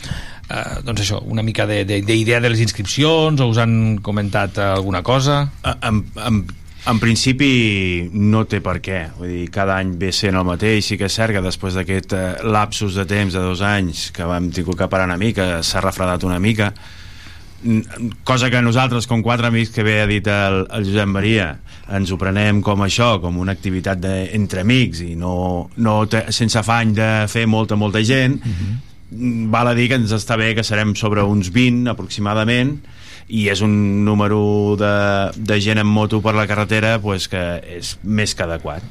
eh, doncs això, una mica d'idea de, de, de les inscripcions o us han comentat alguna cosa? Amb, amb en principi no té per què vull dir, cada any ve sent el mateix sí que és cert que després d'aquest eh, lapsus de temps de dos anys que vam tingut que parar una mica s'ha refredat una mica cosa que nosaltres com quatre amics que bé ha dit el, el Josep Maria ens ho prenem com això, com una activitat de, entre amics i no, no te, sense afany de fer molta, molta gent uh -huh. val a dir que ens està bé que serem sobre uns 20 aproximadament i és un número de, de gent en moto per la carretera pues, que és més que adequat.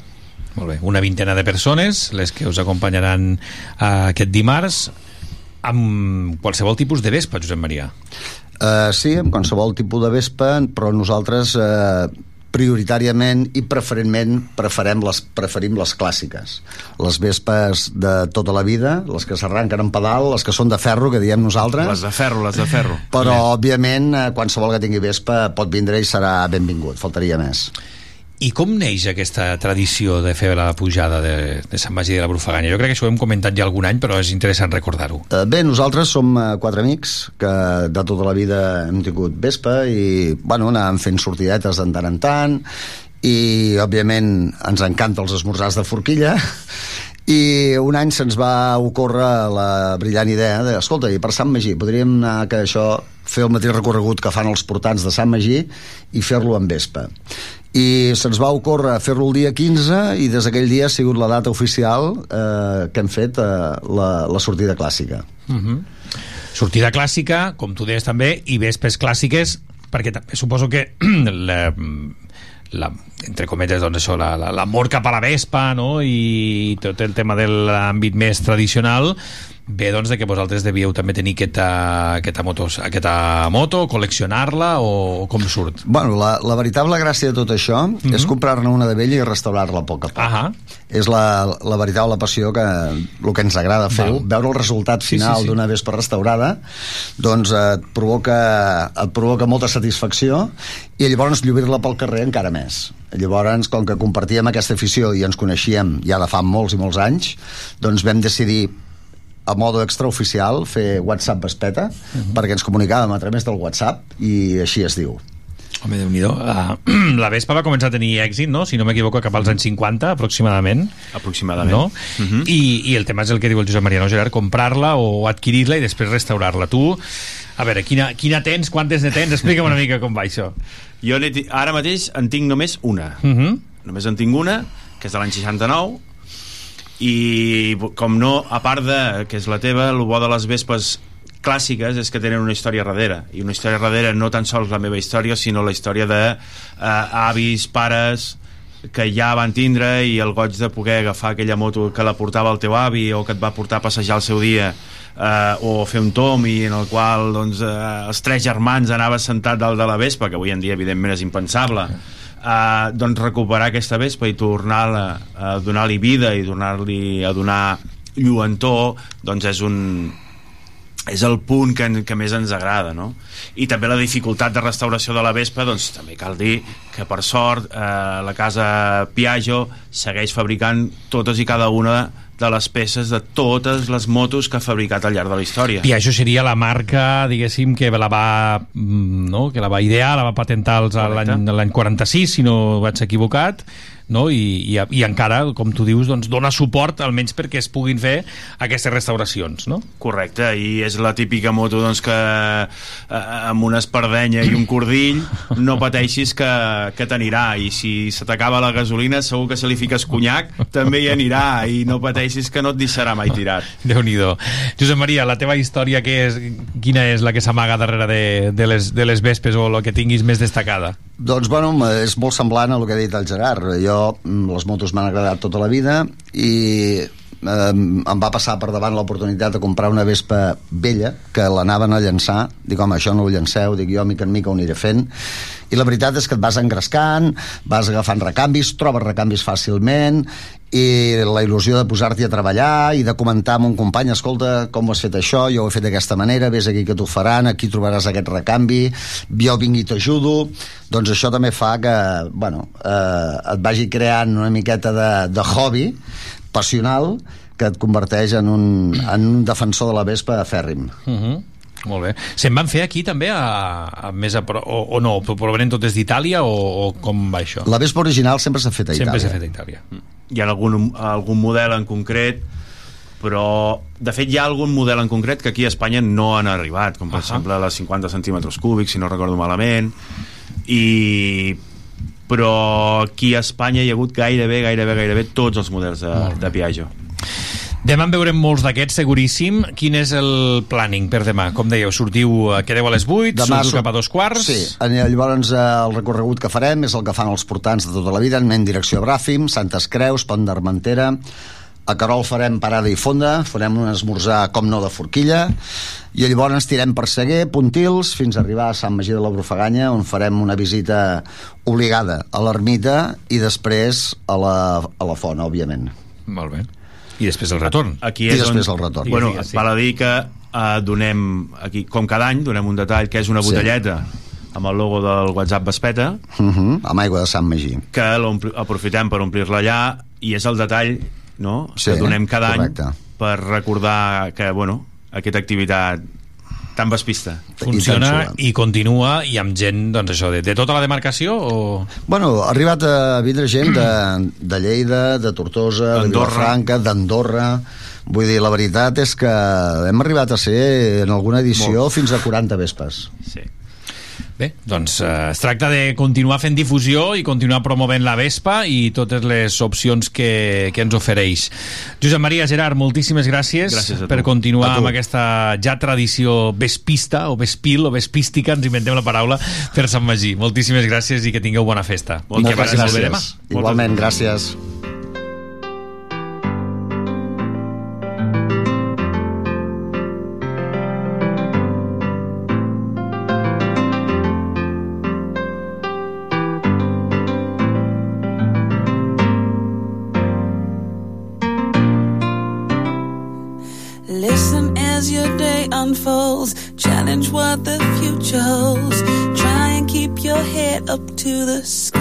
Molt bé, una vintena de persones les que us acompanyaran uh, aquest dimarts amb qualsevol tipus de vespa, Josep Maria. Uh, Sí, amb qualsevol tipus de vespa però nosaltres uh, prioritàriament i preferentment preferem les, preferim les clàssiques. Les vespes de tota la vida les que s'arranquen en pedal, les que són de ferro que diem nosaltres. Les de ferro, les de ferro. Però òbviament eh, qualsevol que tingui vespa pot vindre i serà benvingut, faltaria més i com neix aquesta tradició de fer la pujada de, de Sant Magí de la Brufaganya? Jo crec que això ho hem comentat ja algun any, però és interessant recordar-ho. Eh, bé, nosaltres som eh, quatre amics que de tota la vida hem tingut vespa i, bueno, anàvem fent sortidetes de tant en tant i, òbviament, ens encanten els esmorzars de forquilla i un any se'ns va ocórrer la brillant idea de, escolta, i per Sant Magí podríem anar que això fer el mateix recorregut que fan els portants de Sant Magí i fer-lo en vespa i se'ns va ocórrer fer-lo el dia 15 i des d'aquell dia ha sigut la data oficial eh, que hem fet eh, la, la sortida clàssica uh -huh. sortida clàssica, com tu deies també i vespes clàssiques perquè també suposo que [CLEARS THROAT] la, la, entre cometes, doncs això, l'amor la, la, cap a la vespa, no?, i tot el tema de l'àmbit més tradicional, ve doncs de que vosaltres devíeu també tenir aquesta, aquesta, moto, aquesta moto, col·leccionar-la o, o com surt? Bueno, la, la veritable gràcia de tot això mm -hmm. és comprar-ne una de vella i restaurar-la a poc a poc. -huh. És la, la veritable passió que el que ens agrada fer veure el resultat final sí, sí, sí. d'una vespa restaurada doncs et provoca, et provoca molta satisfacció i llavors lluir-la pel carrer encara més llavors com que compartíem aquesta afició i ens coneixíem ja de fa molts i molts anys doncs vam decidir a modo extraoficial fer WhatsApp Vespeta uh -huh. perquè ens comunicàvem a través del WhatsApp i així es diu Home, déu nhi la, la Vespa va començar a tenir èxit, no? si no m'equivoco, cap als anys 50, aproximadament. Aproximadament. No? Uh -huh. I, I el tema és el que diu el Josep Maria, no, Gerard? Comprar-la o adquirir-la i després restaurar-la. Tu, a veure, quina, quina tens, quantes ne tens? Explica'm una mica com va això. Jo ara mateix en tinc només una. Uh -huh. Només en tinc una, que és de l'any 69, i com no, a part de que és la teva, el bo de les vespes clàssiques és que tenen una història darrere. I una història darrere no tan sols la meva història sinó la història de eh, avis, pares que ja van tindre i el goig de poder agafar aquella moto que la portava el teu avi o que et va portar a passejar el seu dia eh, o fer un tom i en el qual doncs, eh, els tres germans anaves sentat dalt de la Vespa que avui en dia evidentment és impensable eh, doncs recuperar aquesta Vespa i tornar-la a donar-li vida i donar-li a donar lluentor doncs és un, és el punt que, que més ens agrada no? i també la dificultat de restauració de la Vespa doncs també cal dir que per sort eh, la casa Piaggio segueix fabricant totes i cada una de les peces de totes les motos que ha fabricat al llarg de la història I això seria la marca, diguéssim, que la va, mm, no? que la va idear, la va patentar l'any 46, si no vaig equivocat, no? I, i, i encara, com tu dius, doncs, dona suport almenys perquè es puguin fer aquestes restauracions, no? Correcte, i és la típica moto doncs, que eh, amb una espardenya i un cordill no pateixis que, que t'anirà i si se t'acaba la gasolina segur que se li fiques conyac també hi anirà i no pateixis que no et deixarà mai tirat déu nhi Josep Maria, la teva història què és, quina és la que s'amaga darrere de, de, les, de les vespes o la que tinguis més destacada? Doncs, bueno, és molt semblant a el que ha dit el Gerard. Jo, mm, les motos m'han agradat tota la vida i eh, em va passar per davant l'oportunitat de comprar una Vespa vella que l'anaven a llançar. Dic home això no ho llanceu, dic jo mica en mica ho aniré fent i la veritat és que et vas engrescant vas agafant recanvis, trobes recanvis fàcilment i la il·lusió de posar-t'hi a treballar i de comentar amb un company escolta, com ho has fet això, jo ho he fet d'aquesta manera vés aquí que t'ho faran, aquí trobaràs aquest recanvi jo vinc i t'ajudo doncs això també fa que bueno, eh, et vagi creant una miqueta de, de hobby passional que et converteix en un, en un defensor de la Vespa fèrrim. Uh -huh. Molt bé. Se'n van fer aquí també a, a més a, pro- o, o no? Però venen totes d'Itàlia o, o com va això? La Vespa original sempre s'ha fet a Itàlia. Sempre s'ha fet a Itàlia. hi ha algun, algun model en concret però de fet hi ha algun model en concret que aquí a Espanya no han arribat com per uh. -huh. exemple les 50 centímetres cúbics si no recordo malament i però aquí a Espanya hi ha hagut gairebé, gairebé, gairebé tots els models de, de Piaggio Demà en veurem molts d'aquests, seguríssim. Quin és el planning per demà? Com dèieu, sortiu, eh, quedeu a les 8, Demà sortiu sor- cap a dos quarts... Sí, llavors eh, el recorregut que farem és el que fan els portants de tota la vida, anem en direcció a Bràfim, Santes Creus, Pont d'Armentera, a Carol farem parada i fonda, farem un esmorzar com no de forquilla, i llavors tirem per Seguer, Pontils, fins a arribar a Sant Magí de la Brufaganya, on farem una visita obligada a l'ermita i després a la, a la font, òbviament. Molt bé. I després el retorn. Aquí I és després on, el retorn. Bueno, sí. val a dir que eh, donem, aquí, com cada any, donem un detall que és una Sí. botelleta amb el logo del WhatsApp Vespeta, Uh -huh, amb aigua de Sant Magí. que aprofitem per omplir-la allà i és el detall no? Sí, que donem cada correcte. any per recordar que, bueno, aquesta activitat tan vespista. Funciona i, continua i amb gent, doncs això, de, de tota la demarcació o... Bueno, ha arribat a vindre gent de, de Lleida, de Tortosa, de. Vilafranca, d'Andorra... Vull dir, la veritat és que hem arribat a ser en alguna edició Molts. fins a 40 vespes. Sí. Bé, doncs eh, es tracta de continuar fent difusió i continuar promovent la Vespa i totes les opcions que, que ens ofereix. Josep Maria Gerard, moltíssimes gràcies, Gràcies per continuar amb aquesta ja tradició vespista o vespil o vespística, ens inventem la paraula, per Sant Magí. Moltíssimes gràcies i que tingueu bona festa. I que molt bé demà. Igualment, gràcies. Challenge what the future holds. Try and keep your head up to the sky.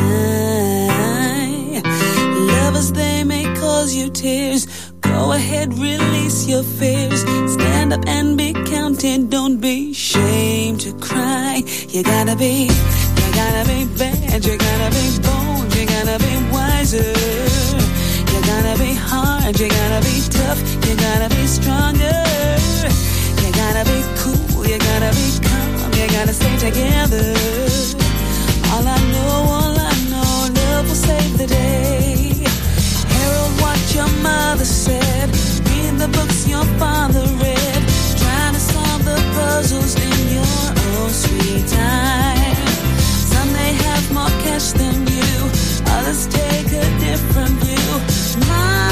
Lovers, they may cause you tears. Go ahead, release your fears. Stand up and be counted. Don't be ashamed to cry. You gotta be, you gotta be bad. You gotta be bold. You gotta be wiser. You gotta be hard, you gotta be tough, you gotta be stronger. You gotta be cool, you gotta be calm, you gotta stay together. All I know, all I know, love will save the day. Harold, what your mother said, read the books your father read, trying to solve the puzzles in your own sweet time. Some may have more cash than you, others take a different view. My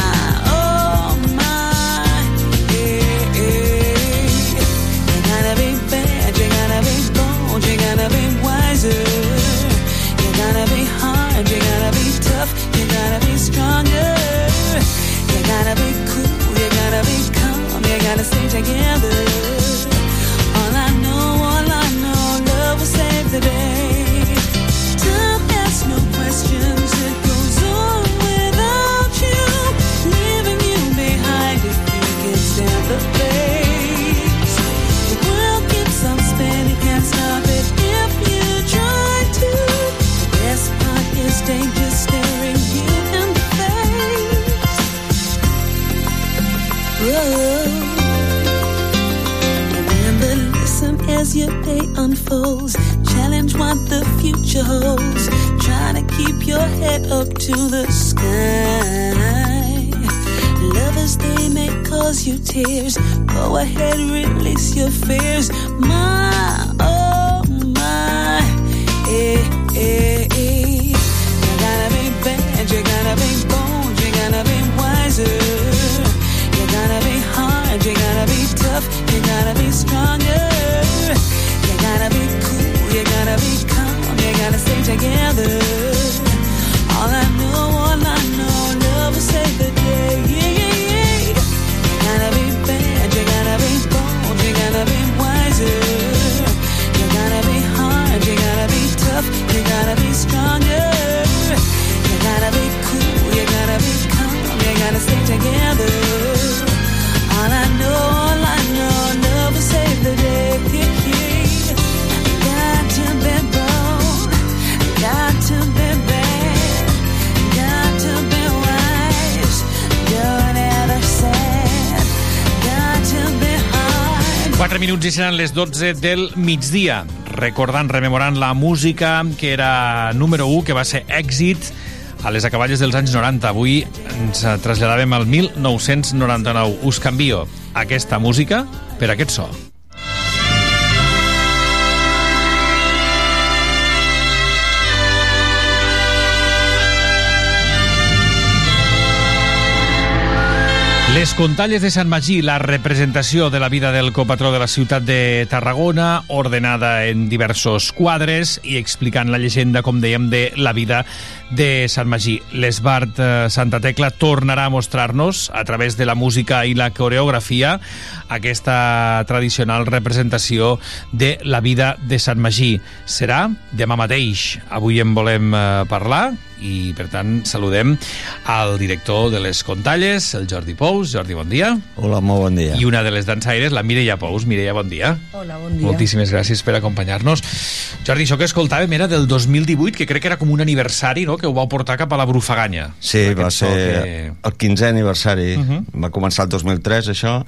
together. Day. Challenge what the future holds. Try to keep your head up to the sky. Lovers, they may cause you tears. Go ahead, release your fears. My, oh my, eh, eh, eh. You gotta be bad, you gotta be bold, you gotta be wiser. You gotta be hard, you gotta be tough, you gotta be stronger. Stay together. All I know, all I know, love will save the day. You gotta be bad, you gotta be bold, you gotta be wiser. You gotta be hard, you gotta be tough, you gotta be stronger. You gotta be cool, you gotta be calm, you gotta stay together. 4 minuts i seran les 12 del migdia. Recordant, rememorant la música que era número 1, que va ser èxit a les acaballes dels anys 90. Avui ens traslladàvem al 1999. Us canvio aquesta música per aquest so. Les Contalles de Sant Magí, la representació de la vida del copatró de la ciutat de Tarragona, ordenada en diversos quadres i explicant la llegenda, com dèiem, de la vida de Sant Magí. L'Esbart eh, Santa Tecla tornarà a mostrar-nos, a través de la música i la coreografia, aquesta tradicional representació de la vida de Sant Magí. Serà demà mateix. Avui en volem eh, parlar i, per tant, saludem al director de les Contalles, el Jordi Pous. Jordi, bon dia. Hola, molt bon dia. I una de les dansaires, la Mireia Pous. Mireia, bon dia. Hola, bon dia. Moltíssimes gràcies per acompanyar-nos. Jordi, això que escoltàvem era del 2018, que crec que era com un aniversari, no?, que ho vau portar cap a la Brufaganya. Sí, va ser que- el 15è aniversari. Uh -huh. Va començar el 2003, això,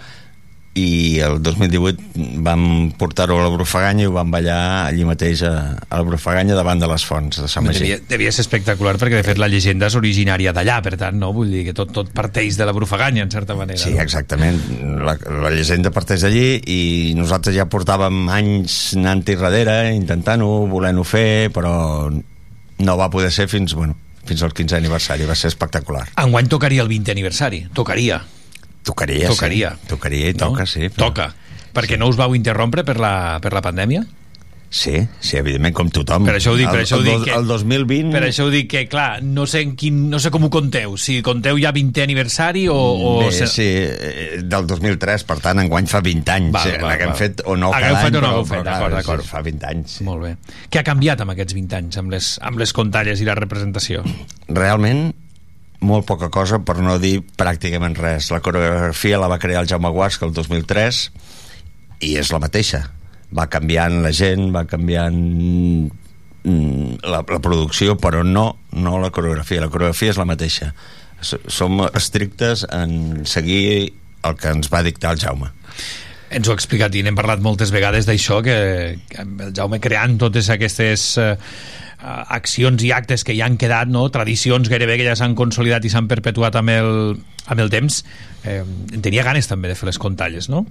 i el 2018 vam portar-ho a la Brufaganya i ho vam ballar allí mateix a, a la Brufaganya davant de les fonts de Sant Magí. Devia, devia ser espectacular perquè de fet la llegenda és originària d'allà, per tant, no? Vull dir que tot, tot parteix de la Brufaganya, en certa manera. Sí, no? exactament. La, la llegenda parteix d'allí i nosaltres ja portàvem anys anant-hi darrere, intentant-ho, volent-ho fer, però no va poder ser fins, bueno, fins al 15è aniversari. Va ser espectacular. Enguany tocaria el 20è aniversari. Tocaria. Tocaria, Tocaria. sí. Tocaria i toca, sí. Però... Toca. Perquè no us vau interrompre per la, per la pandèmia? Sí, sí, evidentment, com tothom. Per això ho dic, per això ho dic que- El 2020... Per això ho dic que, clar, no sé, en quin, no sé com ho conteu. Si conteu ja 20è aniversari o... o Bé, sí, eh, del 2003, per tant, enguany fa 20 anys. Val, eh, val, N'haguem fet o no Hagueu cada fet any, o no però, fet, d'acord, d'acord. sí, Fa 20 anys. Sí. Molt bé. Què ha canviat amb aquests 20 anys, amb les, amb les contalles i la representació? Realment, molt poca cosa, per no dir pràcticament res. La coreografia la va crear el Jaume Guasca el 2003 i és la mateixa. Va canviant la gent, va canviant mm, la, la producció, però no, no la coreografia. La coreografia és la mateixa. Som estrictes en seguir el que ens va dictar el Jaume. Ens ho ha explicat i n'hem parlat moltes vegades d'això, que, que el Jaume creant totes aquestes eh, accions i actes que ja han quedat, no? tradicions gairebé que ja s'han consolidat i s'han perpetuat amb el, amb el temps, eh, en tenia ganes també de fer les contalles, no?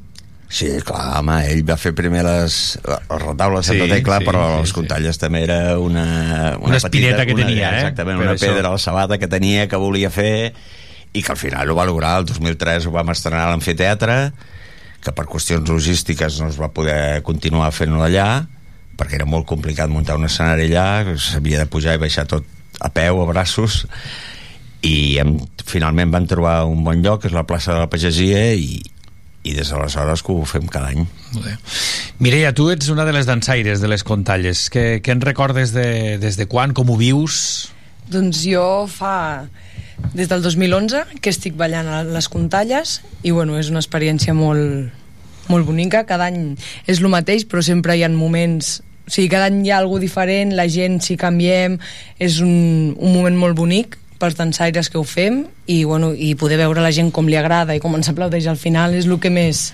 Sí, clar, home, ell va fer primer les, el retaule de Santa Sí, Tecla, sí, però sí, les contalles també era una... Una espineta que tenia, eh? Exactament, Per una això. pedra a la sabata que tenia, que volia fer, i que al final ho va lograr. El 2003 ho vam estrenar a l'amfiteatre, que per qüestions logístiques no es va poder continuar fent-ho allà, perquè era molt complicat muntar un escenari allà, s'havia de pujar i baixar tot a peu, a braços, i hem, finalment van trobar un bon lloc, que és la plaça de la Pagesia, i, i des d'aleshores que ho fem cada any. Bé. Mireia, tu ets una de les dansaires de les contalles. Què, què en recordes de, des de quan? Com ho vius? Doncs jo fa des del 2011 que estic ballant a les Contalles i bueno, és una experiència molt, molt bonica, cada any és el mateix però sempre hi ha moments o sigui, cada any hi ha alguna diferent, la gent si canviem, és un, un moment molt bonic pels dansaires que ho fem i, bueno, i poder veure la gent com li agrada i com ens aplaudeix al final és el que més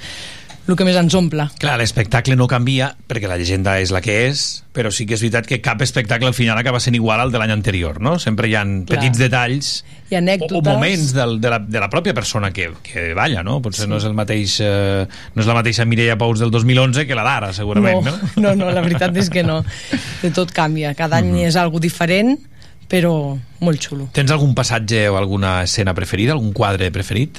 el que més ens omple. Clar, l'espectacle no canvia perquè la llegenda és la que és, però sí que és veritat que cap espectacle al final acaba sent igual al de l'any anterior, no? Sempre hi ha petits detalls I o, anècdotes. o moments del, de, la, de la pròpia persona que, que balla, no? Potser sí. no és el mateix eh, no és la mateixa Mireia Pous del 2011 que la d'ara, segurament, no? [LAUGHS] no, no, la veritat és que no. De tot canvia. Cada any és algo diferent, però molt xulo. Tens algun passatge o alguna escena preferida, algun quadre preferit?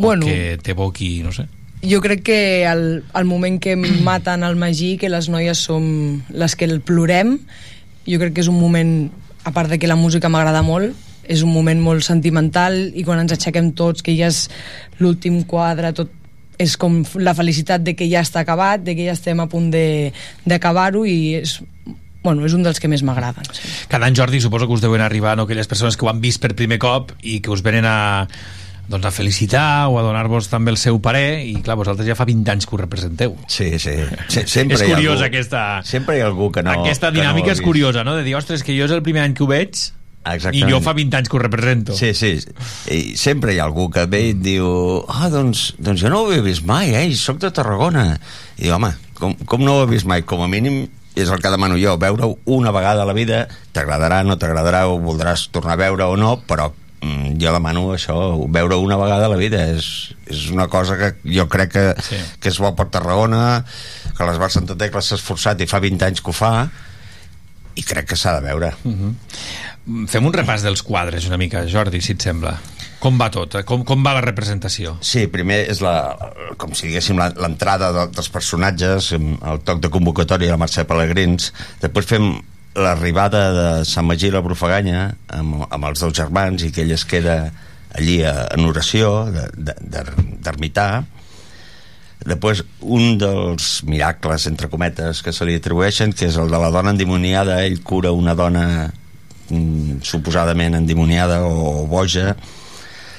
Bueno. O que t'evoqui, no sé... Jo crec que el, el moment que maten el Magí, que les noies som les que el plorem, jo crec que és un moment, a part de que la música m'agrada molt, és un moment molt sentimental i quan ens aixequem tots, que ja és l'últim quadre, tot és com la felicitat de que ja està acabat, de que ja estem a punt d'acabar-ho i és, bueno, és un dels que més m'agraden. Sí. Cada any, Jordi, suposo que us deuen arribar no, aquelles persones que ho han vist per primer cop i que us venen a, doncs, a felicitar o a donar-vos també el seu parer i clar, vosaltres ja fa 20 anys que ho representeu Sí, sí. Se- [LAUGHS] sempre és hi ha curiosa algú- aquesta Sempre hi ha algú que no... aquesta que no dinàmica ha és curiosa, no? de dir, ostres, que jo és el primer any que ho veig Exactament. i jo fa 20 anys que ho represento Sí, sí. I sempre hi ha algú que ve i diu ah, doncs, doncs jo no ho he vist mai, eh? Soc de Tarragona. I diu, home, com, com no ho he vist mai? Com a mínim és el que demano jo, veure-ho una vegada a la vida, t'agradarà, no t'agradarà, ho voldràs tornar a veure o no, però jo demano això, veure una vegada a la vida és, és una cosa que jo crec que, sí. que és bo per Tarragona que l'Esbar Santa Tecla s'ha esforçat i fa 20 anys que ho fa i crec que s'ha de veure Uh -huh. Fem un repàs dels quadres una mica, Jordi, si et sembla. Com va tot? eh? Com, com va la representació? Sí, primer és la, com si diguéssim la- l'entrada de, dels personatges, el toc de convocatòria de la Mercè Pelegrins, després fem l'arribada de Sant Magí i la Brufaganya amb, amb els dos germans i que ell es queda allí a, en oració de- de- de- d'ermità després un dels miracles entre cometes que se li atribueixen que és el de la dona endimoniada. Ell cura una dona mm, suposadament endimoniada o boja.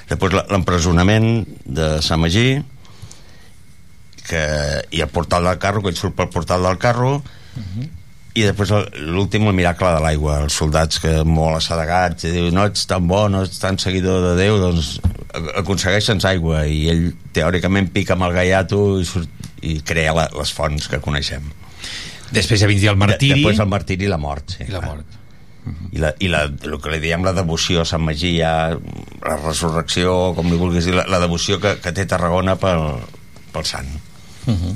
Després l'empresonament de Sant Magí que, i el portal del carro que ell surt pel portal del carro i després l'últim el miracle de l'aigua els soldats que molt assedegats i diu no ets tan bo, no ets tan seguidor de Déu doncs aconsegueixen aigua i ell teòricament pica amb el gaiato i, surt, i crea la, les fonts que coneixem Després ja vindria el martiri. de, després el martiri i la mort sí, I la clar. mort. i, la, i la, el que li diem la devoció a Sant Magí ja, la resurrecció com li vulguis dir, la, la devoció que, que té Tarragona pel, pel sant Uh -huh.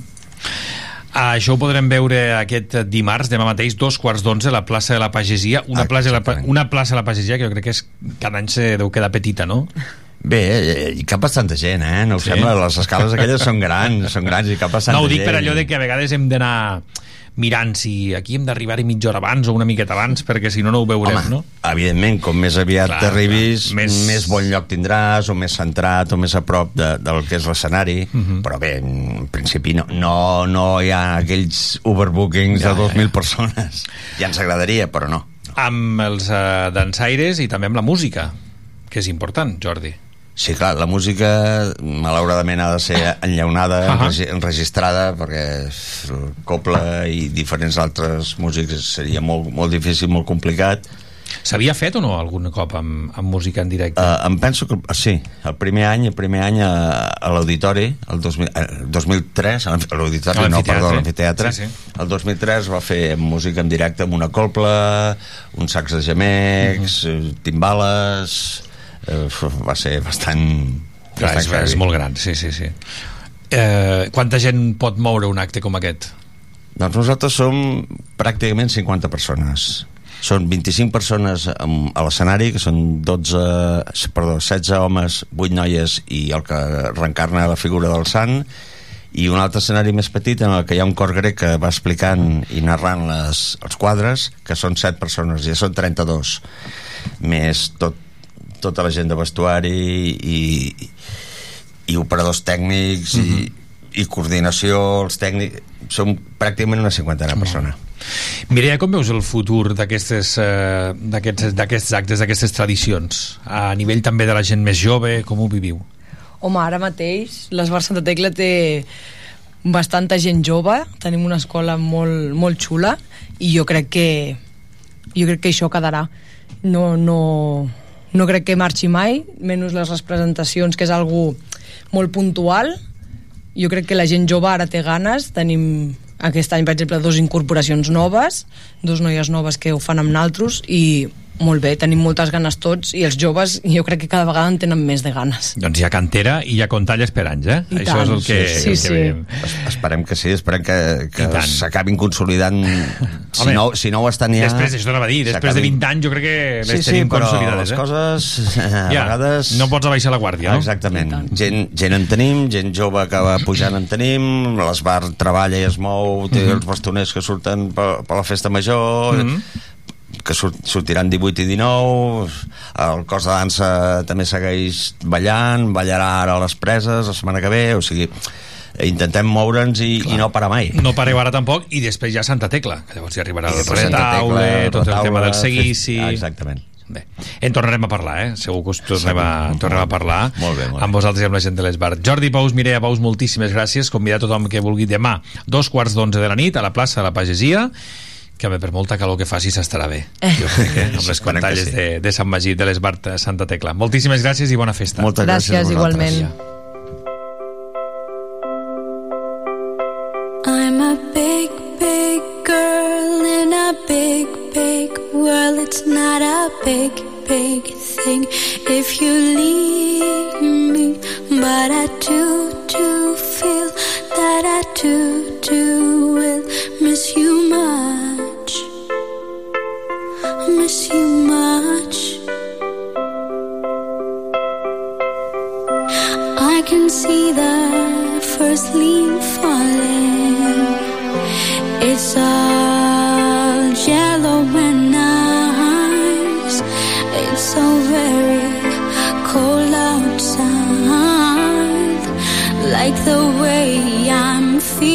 Això ho podrem veure aquest dimarts, demà mateix, dos quarts d'onze, la plaça de la Pagesia. Una, Ah, plaça de la, una plaça de la Pagesia que jo crec que és, cada any se deu quedar petita, no? Bé, eh, hi cap bastanta gent, eh? No Sí? sembla? Les escales aquelles són grans, són grans i cap bastanta No, ho dic gent. per allò de que a vegades hem d'anar mirant si aquí hem d'arribar-hi mitja hora abans o una miqueta abans, perquè si no, no ho veurem, Home, no? evidentment, com més aviat Clar, t'arribis, més... Més- bon lloc tindràs, o més centrat, o més a prop de, del que és l'escenari, Mhm. però bé, en principi no, no, no hi ha aquells overbookings Ja, de 2.000 persones. Ja ens agradaria, però no. Amb els uh, dansaires i també amb la música, que és important, Jordi. Sí, clar, la música malauradament ha de ser enllaunada, uh enregistrada, perquè el coble i diferents altres músics seria molt, molt difícil, molt complicat. S'havia fet o no algun cop amb, amb música en directe? Uh, em penso que sí, el primer any, el primer any a, a l'auditori, el 2000, eh, 2003, a l'auditori, no, perdó, a l'amfiteatre, Sí, sí. el 2003 va fer música en directe amb una colpla, uns sacs de gemecs, uh timbales, eh, va ser bastant... Clar, és, bastant és heavy. molt gran, sí, sí, sí. Eh, quanta gent pot moure un acte com aquest? Doncs nosaltres som pràcticament 50 persones. Són 25 persones a l'escenari, que són 12, perdó, 16 homes, 8 noies i el que reencarna la figura del sant, i un altre escenari més petit en el que hi ha un cor grec que va explicant i narrant les, els quadres, que són 7 persones, ja són 32, més tot, tota la gent de vestuari i, i operadors tècnics i, i coordinació, els tècnics... Som pràcticament una cinquantena persona. Mireia, com veus el futur d'aquestes eh, d'aquests d'aquests actes, d'aquestes tradicions? A nivell també de la gent més jove, com ho viviu? Home, ara mateix l'Esbar Santa Tecla té bastanta gent jove, tenim una escola molt, molt xula i jo crec que jo crec que això quedarà no, no, no crec que marxi mai menys les representacions que és algo molt puntual. Jo crec que la gent jove ara té ganes, tenim aquest any, per exemple, dos incorporacions noves, dos noies noves que ho fan amb naltros i molt bé, tenim moltes ganes tots i els joves jo crec que cada vegada en tenen més de ganes. Doncs hi ha cantera i hi ha contalla esperants, eh? I Això tant. és el que, Sí, el sí. que veiem. Es- Esperem que sí, esperem que, que s'acabin consolidant [LAUGHS] si Home, no, si no ho estan ja Després, això t'anava a dir, després de s'acabin- 20 anys jo crec que sí, les sí, tenim però consolidades. les eh? coses eh, a Ja, vegades no pots abaixar la guàrdia, no? exactament, gent, gent en tenim gent jove que va pujant en tenim l'esbar treballa i es mou té Mhm. els bastoners que surten per, per la festa major Mhm. Que surt, sortiran 18 i 19 el cos de dansa també segueix ballant ballarà ara a les preses la setmana que ve o sigui, intentem moure'ns i, i no parar mai No pareu ara tampoc, i després ja Santa Tecla, que llavors hi arribarà el retaule, Tecla, tot el tema del seguici... Ah, exactament. Bé, en tornarem a parlar, eh? Segur que us tornem a, tornem a parlar Molt bé, molt bé. amb vosaltres i amb la gent de l'Esbar. Jordi Pous, Mireia Pous, moltíssimes gràcies. Convidar tothom que vulgui demà, dos quarts d'onze de la nit, a la plaça de la Pagesia, que home, per molta calor que faci s'estarà bé. Jo crec, eh? amb les pantalles sí. de, de Sant Magí, de l'Esbar de Santa Tecla. Moltíssimes gràcies i bona festa. Moltes gràcies a Gràcies, vosaltres. igualment. I'm a big, big girl in a big, big world. It's not a big, big thing if you leave me. But I do, do feel that I do, do will miss you much. Miss you much. I can see the first leaf falling. It's all yellow and nice. It's so very cold outside. Like the way I'm feeling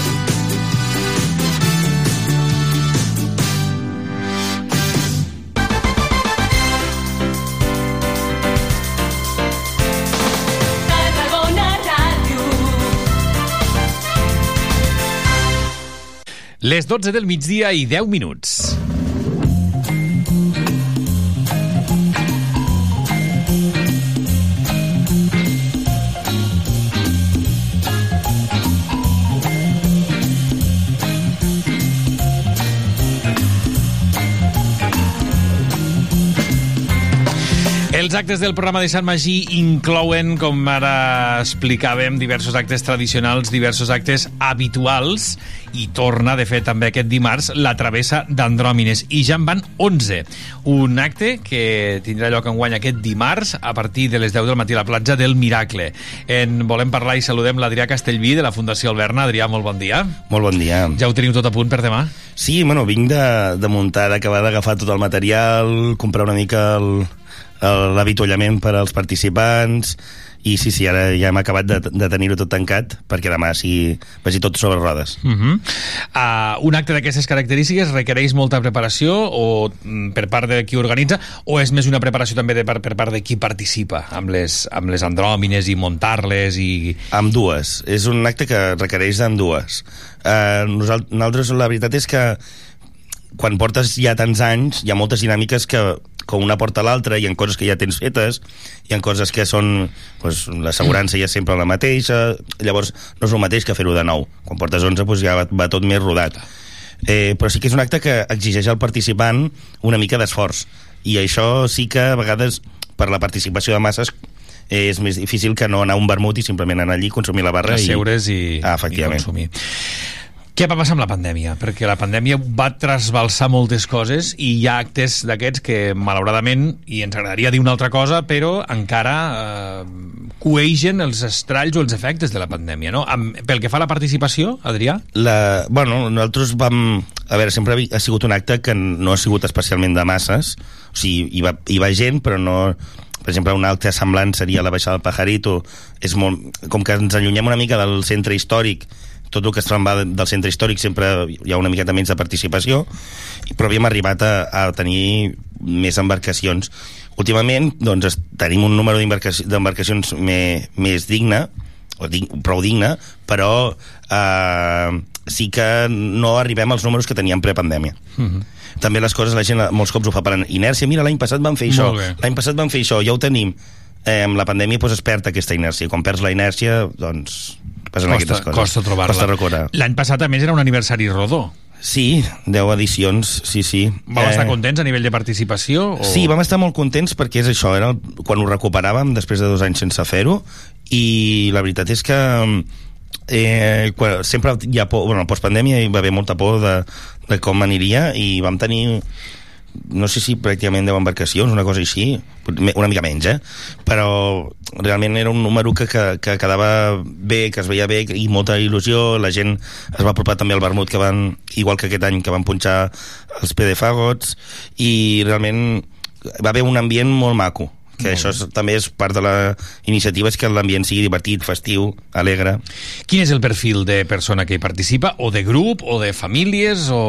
Les 12 del migdia i 10 minuts. Els actes del programa de Sant Magí inclouen, com ara explicàvem, diversos actes tradicionals, diversos actes habituals, i torna, de fet, també aquest dimarts, la travessa d'Andròmines. I ja en van 11. Un acte que tindrà lloc enguany aquest dimarts a partir de les 10 del matí a la platja del Miracle. En volem parlar i saludem l'Adrià Castellví de la Fundació Alberna. Adrià, molt bon dia. Molt bon dia. Ja ho teniu tot a punt per demà? Sí, bueno, vinc de, de muntar, d'acabar d'agafar tot el material, comprar una mica el, l'avituallament per als participants i sí, sí, ara ja hem acabat de, de tenir-ho tot tancat perquè demà sí, vagi tot sobre rodes. Uh -huh. uh, un acte d'aquestes característiques requereix molta preparació o mm, per part de qui organitza o és més una preparació també de, per, per part de qui participa amb les, amb les andròmines i muntar-les i... Amb dues. És un acte que requereix amb dues. Uh, nosaltres, nosaltres, la veritat és que quan portes ja tants anys, hi ha moltes dinàmiques que com una porta a l'altra, hi ha coses que ja tens fetes, hi ha coses que són... Doncs, L'assegurança ja és sempre la mateixa, llavors no és el mateix que fer-ho de nou. Quan portes 11 doncs ja va, va tot més rodat. Eh, però sí que és un acte que exigeix al participant una mica d'esforç. I això sí que a vegades, per la participació de masses, eh, és més difícil que no anar a un vermut i simplement anar allí, consumir la barra Asseure's i, ah, efectivament. i consumir. Què va passar amb la pandèmia? Perquè la pandèmia va trasbalsar moltes coses i hi ha actes d'aquests que, malauradament, i ens agradaria dir una altra cosa, però encara eh, coegen els estralls o els efectes de la pandèmia, no? Amb, pel que fa a la participació, Adrià? La, bueno, nosaltres vam... A veure, sempre ha sigut un acte que no ha sigut especialment de masses, o sigui, hi va, hi va gent, però no... Per exemple, un acte semblant seria la baixada del Pajarito. És molt, com que ens allunyem una mica del centre històric, tot el que es va del centre històric sempre hi ha una miqueta menys de participació, però havíem arribat a, a tenir més embarcacions. Últimament, doncs, tenim un número d'embarcaci- d'embarcacions me, més digne, o dig, prou digne, però eh, sí que no arribem als números que teníem prepandèmia. Uh -huh. També les coses, la gent molts cops ho fa per inèrcia. Mira, l'any passat van fer això, l'any passat van fer això, ja ho tenim. Eh, amb la pandèmia doncs, es perd aquesta inèrcia. Quan perds la inèrcia, doncs passen Costa, aquestes coses. costa trobar-la. L'any passat, a més, era un aniversari rodó. Sí, 10 edicions, sí, sí. Vau estar contents a nivell de participació? O... Sí, vam estar molt contents perquè és això, era el, quan ho recuperàvem després de dos anys sense fer-ho i la veritat és que eh, quan, sempre hi ha por, bueno, postpandèmia hi va haver molta por de, de com aniria i vam tenir no sé si pràcticament 10 embarcacions, una cosa així, una mica menys, eh? però realment era un número que, que, que quedava bé, que es veia bé i molta il·lusió, la gent es va apropar també al vermut que van, igual que aquest any que van punxar els pedefagots i realment va haver un ambient molt maco que Molt això és, també és part de la iniciativa és que l'ambient sigui divertit, festiu, alegre. Quin és el perfil de persona que hi participa? O de grup? O de famílies? O,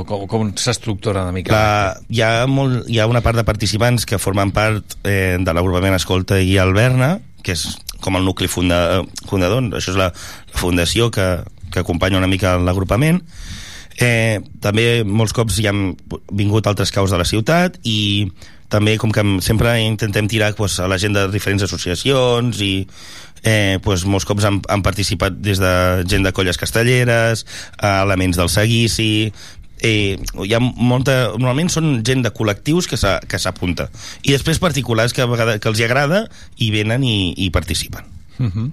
o com, com s'estructura una mica? La, hi, ha molt, hi ha una part de participants que formen part eh, de l'agrupament Escolta i Alberna, que és com el nucli funda, fundador, això és la, la fundació que, que acompanya una mica l'agrupament. Eh, també molts cops hi han vingut altres caus de la ciutat i també com que sempre intentem tirar pues, a la gent de diferents associacions i eh, pues, molts cops han, han participat des de gent de colles castelleres a elements del seguici eh, hi ha molta, normalment són gent de col·lectius que s'a- que s'apunta i després particulars que, a vegades, que els hi agrada i venen i, i participen Uh -huh.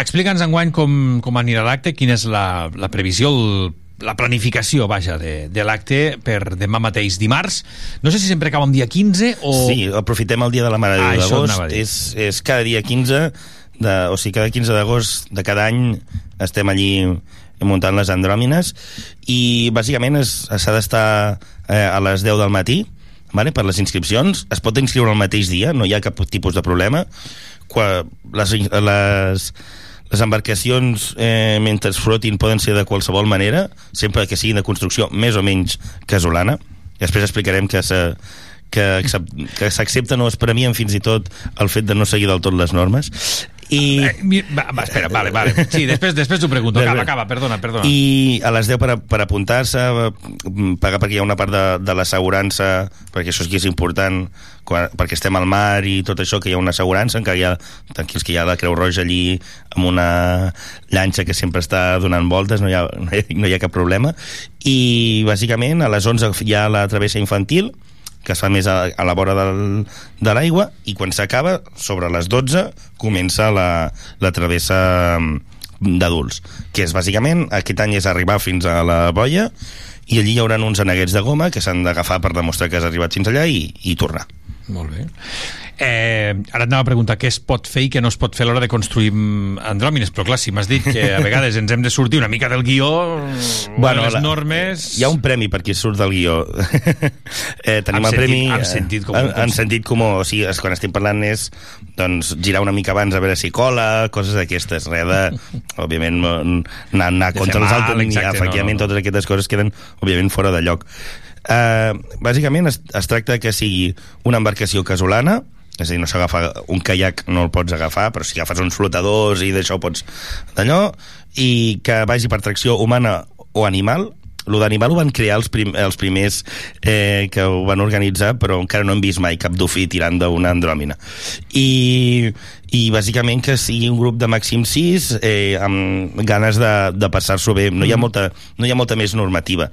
Explica'ns enguany com, com anirà l'acte, quina és la, la previsió, el la planificació, vaja, de, de l'acte per demà mateix dimarts. No sé si sempre acaba un dia 15 o... Sí, aprofitem el dia de la Mare de Ah, Déu això d'agost. És, és cada dia 15, de, o sigui, cada 15 d'agost de cada any estem allí muntant les andròmines i bàsicament es- s'ha d'estar eh, a les 10 del matí vale, per les inscripcions. Es pot inscriure el mateix dia, no hi ha cap tipus de problema. Qua, les, les, les embarcacions, eh, mentre es flotin, poden ser de qualsevol manera, sempre que siguin de construcció més o menys casolana. Després explicarem que se, que accep- que s'accepten o es premien fins i tot el fet de no seguir del tot les normes. I... Eh, mi- va, va, espera, vale, vale. Sí, després, després t'ho pregunto. Acaba, acaba, perdona, perdona. I a les 10 per, per apuntar-se, eh, pagar perquè hi ha una part de, de l'assegurança, perquè això sí que és important, quan, perquè estem al mar i tot això, que hi ha una assegurança, encara hi ha, tranquils que hi ha la Creu Roja allí amb una llanxa que sempre està donant voltes, no hi ha, no hi ha, no hi ha cap problema. I bàsicament a les 11 hi ha la travessa infantil, que es fa més a, a la vora del, de l'aigua i quan s'acaba, sobre les 12 comença la, la travessa mm, d'adults que és bàsicament, aquest any és arribar fins a la boia i allí hi haurà uns aneguets de goma que s'han d'agafar per demostrar que has arribat fins allà i, i tornar Molt bé. Eh, ara et anava a preguntar què es pot fer i què no es pot fer a l'hora de construir mm, andròmines, però clar, si m'has dit que a [LAUGHS] vegades ens hem de sortir una mica del guió, bueno, les normes... Hi ha un premi per qui surt del guió. [LAUGHS] eh, tenim Amb el premi... sentit- amb eh, sentit comú, En, com en si- sentit comú. O sigui, quan estem parlant és doncs, girar una mica abans a veure si cola, coses d'aquestes. Res de, [LAUGHS] òbviament, anar, anar contra els altres. efectivament, no, no. totes aquestes coses queden, òbviament, fora de lloc. Eh, bàsicament, es, es tracta que sigui una embarcació casolana, és a dir, no s'agafa un caiac no el pots agafar, però si agafes uns flotadors i d'això pots d'allò i que vagi per tracció humana o animal. El d'animal ho van crear els, prim, els primers eh, que ho van organitzar però encara no hem vist mai cap dofí tirant d'una andròmina. I, i bàsicament que sigui un grup de màxim 6 eh, amb ganes de, de passar-s'ho bé no hi, ha molta, no hi ha molta més normativa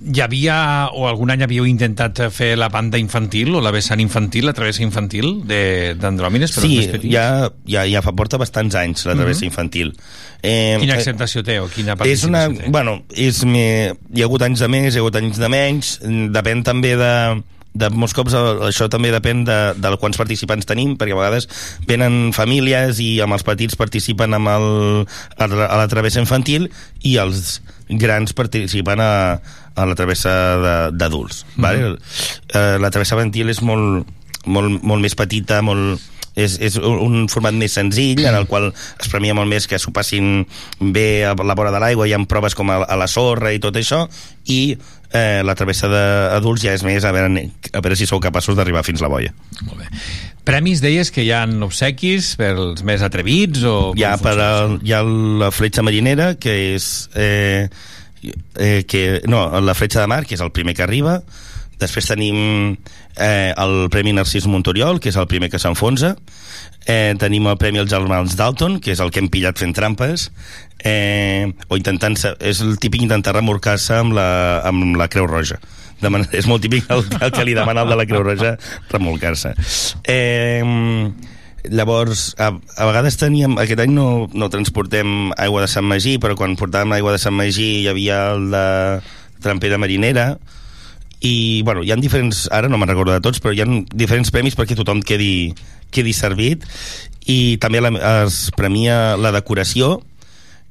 Hi havia, o algun any havíeu intentat fer la banda infantil o la vessant infantil, la travessa infantil de- d'andròmines Sí, ja, ja, ja fa porta bastants anys la travessa Mhm. infantil. Eh, Quina eh, acceptació té o quina és una, té? bueno, és me, hi ha hagut anys de més, hi ha hagut anys de menys, mm, depèn també de, de molts cops això també depèn de, de quants participants tenim, perquè a vegades venen famílies i amb els petits participen amb el, a, la- travessa infantil i els grans participen a, a la travessa d'adults. Mhm. vale? Eh, la travessa infantil és molt, molt, molt més petita, molt, és, és un un format més senzill en el qual es premia molt més que s'ho passin bé a la vora de l'aigua hi ha proves com a, a la sorra i tot això i eh, la travessa d'adults ja és més a veure, a veure si sou capaços d'arribar fins la boia. Premis, deies que hi ha obsequis pels més atrevits o... hi ha, per al, hi ha la fletxa marinera que és eh, eh, que, no, la fletxa de mar que és el primer que arriba després tenim eh, el Premi Narcís Montoriol que és el primer que s'enfonsa. Eh, tenim el Premi als Germans Dalton que és el que hem pillat fent trampes. Eh, o intentant és el típic intentar remorcar-se amb, la, amb la Creu Roja. Deman és molt típic el, el que li demana el de la Creu Roja remolcar-se. Eh, llavors a, a vegades teníem aquest any no, no transportem aigua de Sant Magí però quan portàvem aigua de Sant Magí hi havia el de trampera marinera i bueno, hi ha diferents, ara no me'n recordo de tots però hi ha diferents premis perquè tothom quedi, quedi servit. I també la, es premia la decoració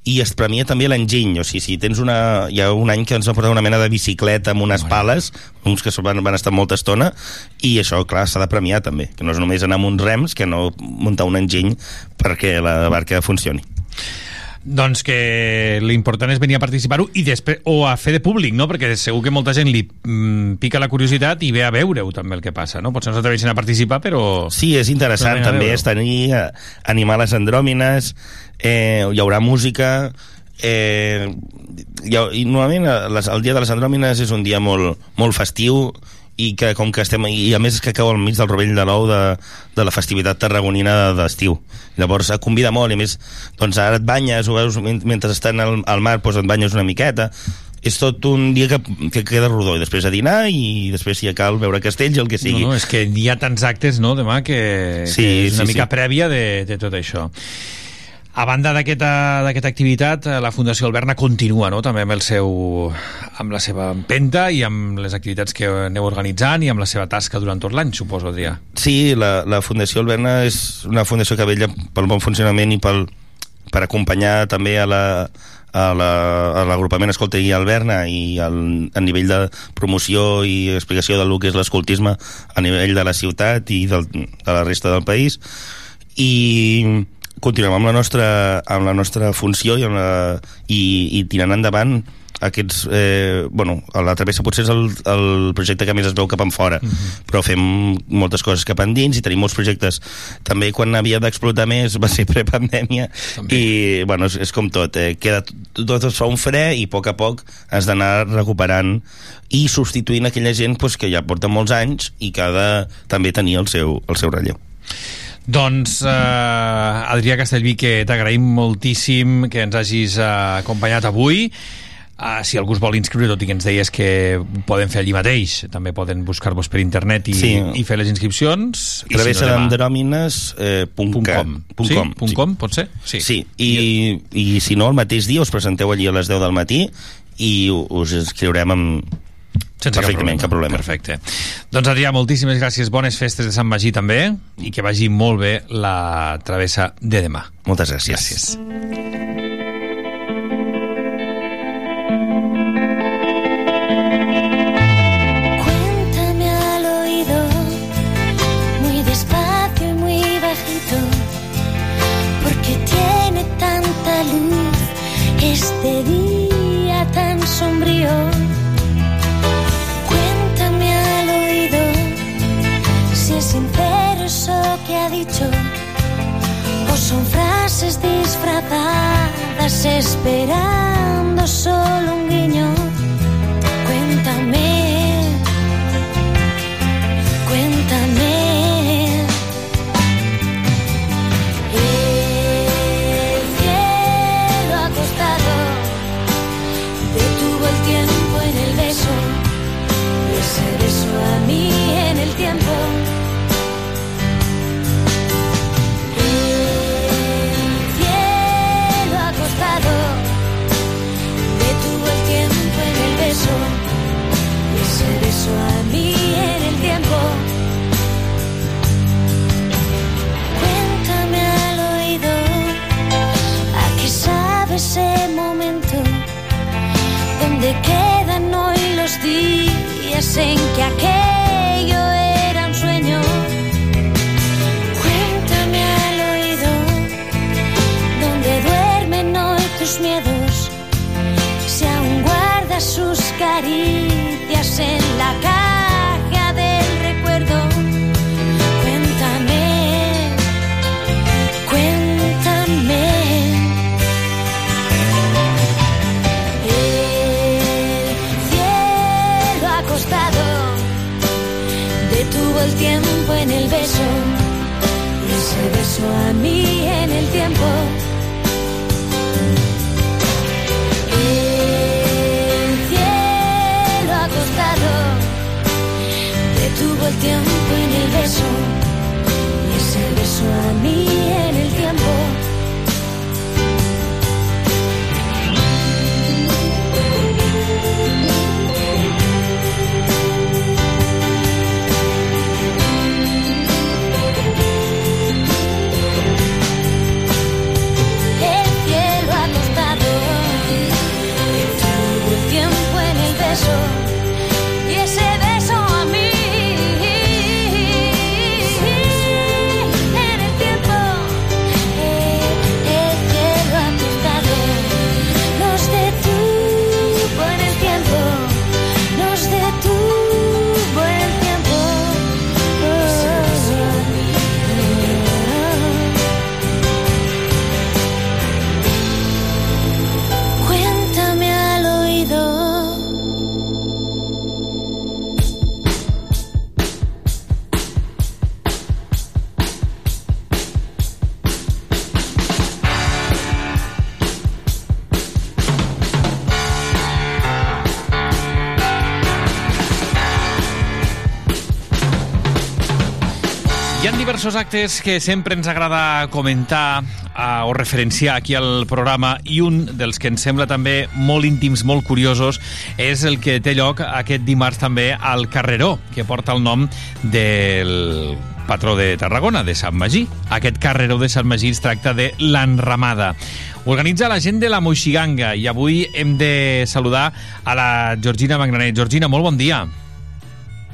i es premia també l'enginy. O sigui, si tens una... hi ha un any que ens va portar una mena de bicicleta amb unes pales uns que van, van estar molta estona i això, clar, s'ha de premiar també que no és només anar amb uns rems que no muntar un enginy perquè la barca funcioni Doncs que l'important és venir a participar-ho i després, o a fer de públic, no? Perquè segur que molta gent li mm, pica la curiositat i ve a veure-ho també el que passa, no? Potser no s'atreveixen a participar, però... Sí, és interessant també estar allí, eh, animar les andròmines, eh, hi haurà música, eh, ha, i normalment eh, les, el dia de les andròmines és un dia molt, molt festiu i que com que estem i a més és que cau al mig del rovell de l'ou de, de la festivitat tarragonina d'estiu llavors convida molt i més doncs ara et banyes ho veus men- mentre estan al, al mar doncs et banyes una miqueta és tot un dia que, que queda rodó i després a dinar i després si cal veure castells i el que sigui No, no, és que hi ha tants actes, no, demà, que, Sí, que és una sí, mica sí. prèvia de, de tot això. A banda d'aquesta activitat, eh, la Fundació Alberna continua no? també amb, el seu, amb la seva empenta i amb les activitats que aneu organitzant i amb la seva tasca durant tot l'any, suposo, Adrià. Sí, la, la Fundació Alberna és una fundació que vella pel bon funcionament i pel, per acompanyar també a la, a la- l'agrupament Escolta i Alberna i al, a nivell de promoció i explicació del que és l'escoltisme a nivell de la ciutat i del, de la resta del país i continuem amb la nostra, amb la nostra funció i, amb la, i, i tirant endavant aquests, eh, bueno, la travessa potser és el, el projecte que més es veu cap en fora, però fem moltes coses cap endins i tenim molts projectes. També quan havia d'explotar més va ser prepandèmia i, bueno, és, és com tot, eh, queda, tot es fa un fre i a poc a poc has d'anar recuperant i substituint aquella gent pues, que ja porta molts anys i que ha de també tenir el seu, el seu relleu. Doncs, eh, Adrià Castellví, que t'agraïm moltíssim que ens hagis eh, acompanyat avui. Uh, si algú es vol inscriure, tot i que ens deies que ho poden fer allí mateix, també poden buscar-vos per internet i, Sí. i fer les inscripcions. I Travessa si no, demà. d'Andròmines eh, com. Punt Sí? com, pot ser? Sí. sí. I, I si no, el mateix dia us presenteu allí a les 10 del matí i us inscriurem amb... Sense Perfectament, cap problema. Perfecte. Doncs, Adrià, moltíssimes gràcies. Bones festes de Sant Magí, també, i que vagi molt bé la travessa de demà. Moltes gràcies. Gràcies. sincero eso que ha dicho o son frases disfrazadas esperando solo un guiño. Daddy. Diversos actes que sempre ens agrada comentar uh, o referenciar aquí al programa i un dels que ens sembla també molt íntims, molt curiosos, és el que té lloc aquest dimarts també al Carreró, que porta el nom del patró de Tarragona, de Sant Magí. Aquest Carreró de Sant Magí es tracta de l'Enramada. Organitza la gent de la Moixiganga i avui hem de saludar a la Georgina Magranet. Georgina, molt bon dia.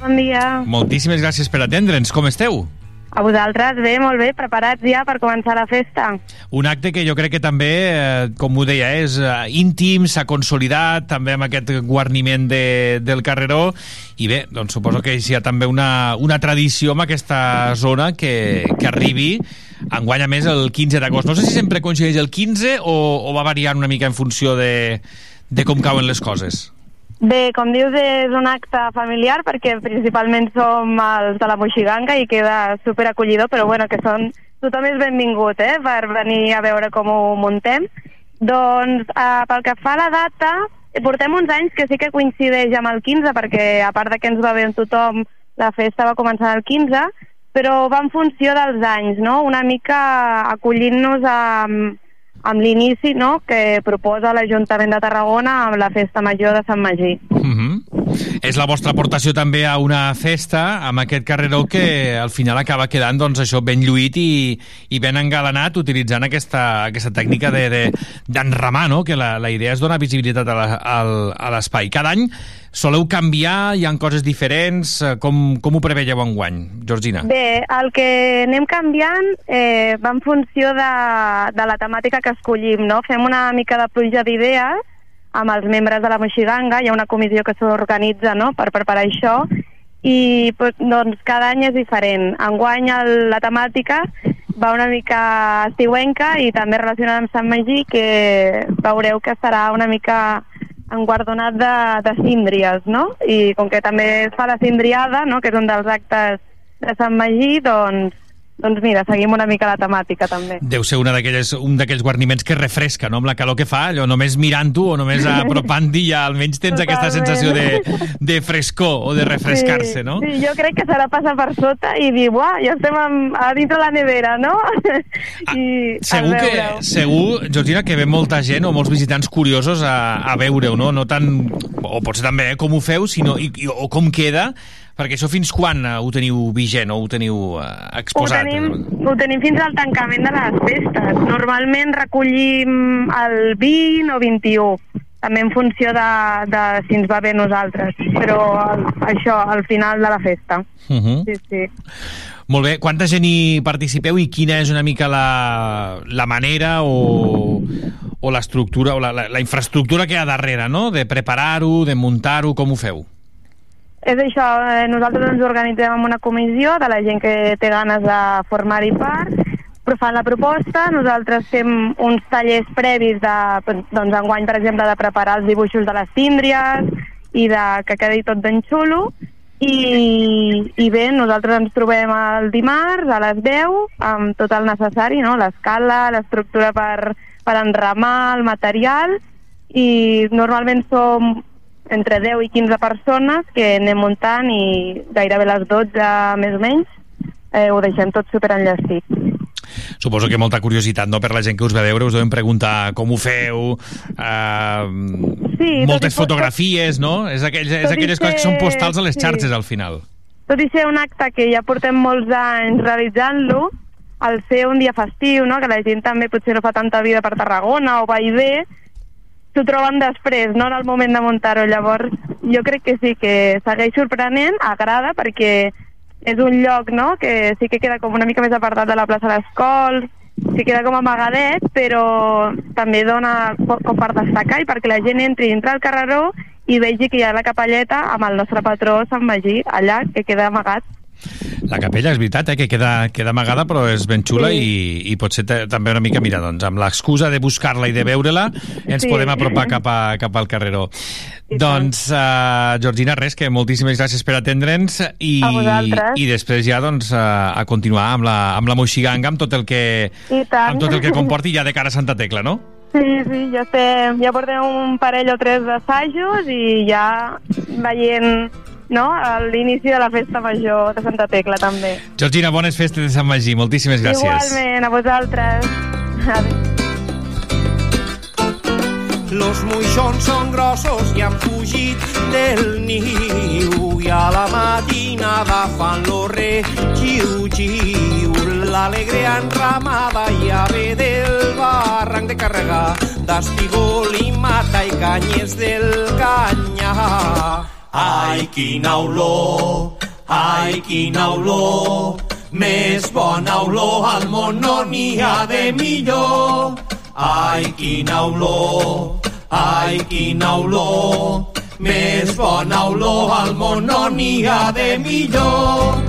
Bon dia. Moltíssimes gràcies per atendre'ns. Com esteu? A vosaltres, bé, molt bé, preparats ja per començar la festa. Un acte que jo crec que també, eh, com ho deia, és eh, íntim, s'ha consolidat, també amb aquest guarniment de, del carreró, i bé, doncs suposo que hi ha també una, una tradició en aquesta zona que, que arribi enguany a més el 15 d'agost. No sé si sempre coincideix el 15 o, o va variant una mica en funció de, de com cauen les coses. Bé, com dius, és un acte familiar perquè principalment som els de la Moixiganga i queda super acollidor, però bueno, que són... Tothom és benvingut, eh?, per venir a veure com ho muntem. Doncs, eh, pel que fa a la data, portem uns anys que sí que coincideix amb el 15, perquè a part de que ens va bé amb tothom, la festa va començar el 15, però va en funció dels anys, no? Una mica acollint-nos amb, amb l'inici no? que proposa l'Ajuntament de Tarragona amb la Festa Major de Sant Magí. Mm -hmm. És la vostra aportació també a una festa amb aquest carreró que al final acaba quedant doncs, això ben lluït i, i ben engalanat utilitzant aquesta, aquesta tècnica d'enramar, de, de, no? que la, la idea és donar visibilitat a l'espai. Cada any soleu canviar, hi han coses diferents, eh, com, com ho preveieu enguany, Georgina? Bé, el que anem canviant eh, va en funció de, de la temàtica que escollim, no? Fem una mica de pluja d'idees amb els membres de la Moixiganga, hi ha una comissió que s'organitza no? per preparar això, i doncs, cada any és diferent. Enguany el, la temàtica va una mica estiuenca i també relacionada amb Sant Magí, que veureu que serà una mica enguardonat de, de síndries, no? I com que també es fa la síndriada, no?, que és un dels actes de Sant Magí, doncs doncs mira, seguim una mica la temàtica també. Deu ser una un d'aquells guarniments que refresca, no? Amb la calor que fa, allò només mirant-ho o només apropant-hi ja almenys tens Totalment. aquesta sensació de, de frescor o de refrescar-se, sí, no? Sí, jo crec que serà passar per sota i dir, uah, ja estem a, a dins de la nevera, no? [LAUGHS] I segur que, segur, Georgina, que ve molta gent o molts visitants curiosos a, a veure-ho, no? No tant, o potser també eh, com ho feu, sinó i, i, o com queda, perquè això fins quan uh, ho teniu vigent o ho teniu uh, exposat? Ho tenim, ho tenim fins al tancament de les festes. Normalment recollim el 20 o 21, també en funció de, de si ens va bé nosaltres, però el, això, al final de la festa. Uh -huh. Sí, sí. Molt bé, quanta gent hi participeu i quina és una mica la, la manera o, o l'estructura o la, la, la infraestructura que hi ha darrere, no? De preparar-ho, de muntar-ho, com ho feu? És això, eh, nosaltres ens organitzem amb una comissió de la gent que té ganes de formar-hi part, però fan la proposta, nosaltres fem uns tallers previs de, doncs enguany, per exemple, de preparar els dibuixos de les síndries i de que quedi tot ben xulo, i, i bé, nosaltres ens trobem el dimarts a les 10 amb tot el necessari, no? l'escala, l'estructura per, per enramar, el material, i normalment som entre 10 i 15 persones que anem muntant i gairebé les 12 més o menys eh, ho deixem tot super enllestit. Suposo que molta curiositat no? per la gent que us ve a veure, us deuen preguntar com ho feu, eh, sí, moltes i, fotografies, no? És, aquell, és aquelles coses que són postals a les xarxes sí. al final. Tot i ser un acte que ja portem molts anys realitzant-lo, al ser un dia festiu, no? que la gent també potser no fa tanta vida per Tarragona o va i ve, s'ho troben després, no en el moment de muntar-ho. Llavors, jo crec que sí, que segueix sorprenent, agrada, perquè és un lloc no? que sí que queda com una mica més apartat de la plaça de sí queda com amagadet, però també dona com per destacar i perquè la gent entri dintre el carreró i vegi que hi ha la capelleta amb el nostre patró Sant Magí, allà, que queda amagat. La capella, és veritat, eh, que queda, queda amagada, però és ben xula sí. i, i potser també una mica, mira, doncs, amb l'excusa de buscar-la i de veure-la, ens sí. podem apropar cap, a, cap al carreró. Sí, doncs, uh, Georgina, res, que moltíssimes gràcies per atendre'ns i, i després ja doncs, uh, a continuar amb la, amb la Moixiganga, amb tot el que, amb tot el que comporti ja de cara a Santa Tecla, no? Sí, sí, ja, estem, ja portem un parell o tres d'assajos i ja veient no? a l'inici de la festa major de Santa Tecla, també. Georgina, bones festes de Sant Magí. Moltíssimes gràcies. Igualment, a vosaltres. Adéu. Los moixons són grossos i han fugit del niu i a la matinada fan lo re xiu xiu l'alegre enramada ja ve del barranc de carregar d'espigol i mata i canyes del canyar Ai, quina olor, ai, quina olor, més bona olor al món no n'hi ha de millor. Ai, quina olor, ai, quina olor, més bona olor al món no n'hi ha de millor.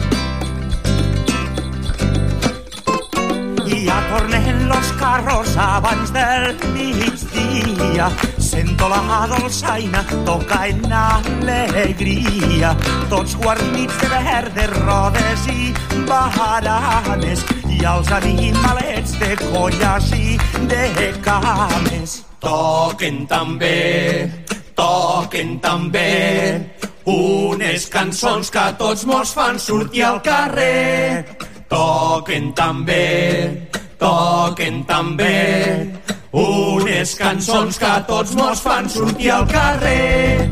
I ja tornen los carros abans del migdia. Sento la dolçaina tocar en alegria. Tots guarnits de verdes rodes i baranes i els animalets de colles i de cames. Toquen també, toquen també unes cançons que tots mos fan sortir al carrer. Toquen també, toquen també. Unes cançons que tots mos fan sortir al carrer.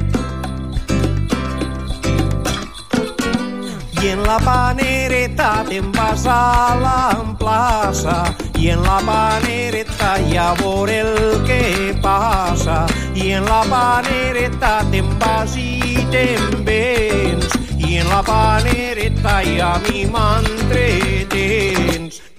I en la panereta te'n vas a l'amplaça i en la panereta ja veure el que passa. I en la panereta te'n vas i te'n vens en la panereta i a mi m'entretens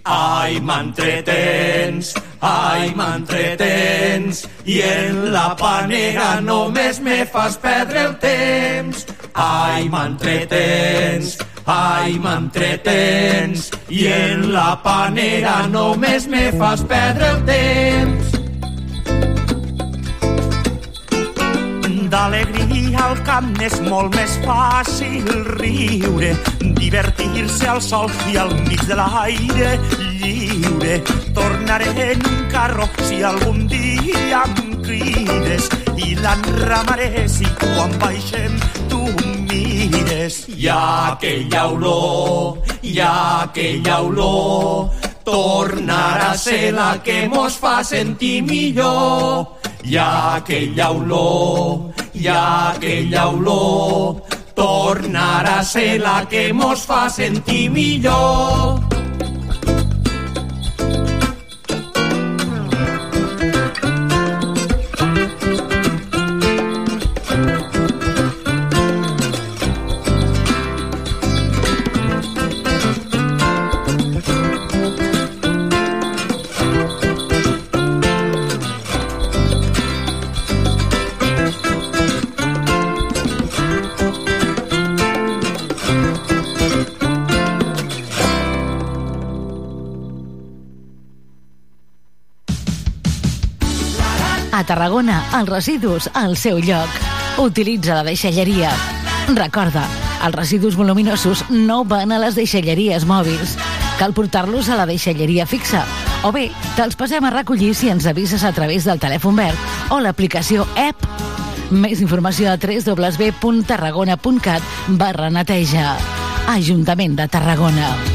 Ai, m'entretens, ai, m'entretens, i en la panera només me fas perdre el temps. Ai, m'entretens, ai, m'entretens, i en la panera només me fas perdre el temps. D'alegria al camp és molt més fàcil riure, divertir-se al sol i al mig de l'aire lliure. Tornaré en un carro si algun dia em crides i l'enramaré si quan baixem tu mires. Hi ha aquella olor, hi ha aquella olor, tornarà a ser la que mos fa sentir millor. Hi ha aquella olor, ha aquella olor, tornarà a ser la que mos fa sentir millor. Tarragona, els residus al seu lloc. Utilitza la deixalleria. Recorda, els residus voluminosos no van a les deixalleries mòbils. Cal portar-los a la deixalleria fixa. O bé, te'ls passem a recollir si ens avises a través del telèfon verd o l'aplicació app. Més informació a www.tarragona.cat barra neteja. Ajuntament de Tarragona.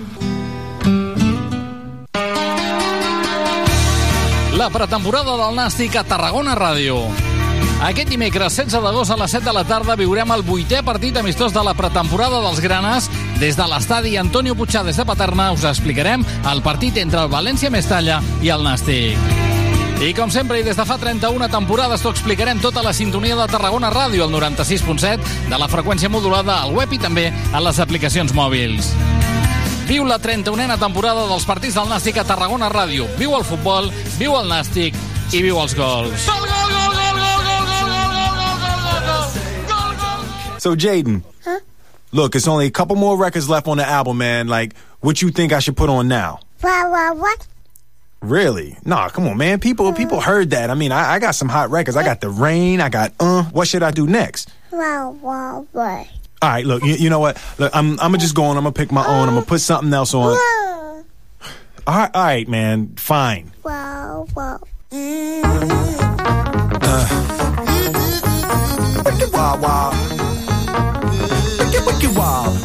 La pretemporada del Nàstic a Tarragona Ràdio. Aquest dimecres 16 d'agost a les 7 de la tarda viurem el vuitè partit amistós de la pretemporada dels Granes. Des de l'estadi Antonio Puigades de Paterna us explicarem el partit entre el València Mestalla i el Nàstic. I com sempre, i des de fa 31 temporades, t'ho explicarem tota la sintonia de Tarragona Ràdio, el 96.7, de la freqüència modulada al web i també a les aplicacions mòbils. Viu la 31a temporada dels partits del Nàstic a Tarragona Ràdio. Viu el futbol, viu el Nàstic i viu els gols. Gol, gol, gol, gol, gol, gol, gol, gol, gol, gol, gol, gol, gol, gol, So, Jaden. Huh? Look, it's only a couple more records left on the album, man. Like, what you think I should put on now? What, what, what? Really? Nah, come on, man. People people heard that. I mean, I, I got some hot records. I got The Rain. I got Uh. What should I do next? What, what, what? All right, look, you, you know what? Look, I'm, I'm gonna just go on. I'm gonna pick my own. I'm gonna put something else on. All right, all right, man. Fine. Wow, wow. Mm-hmm. Uh. Wicked wow wow. Wicked wicked wow.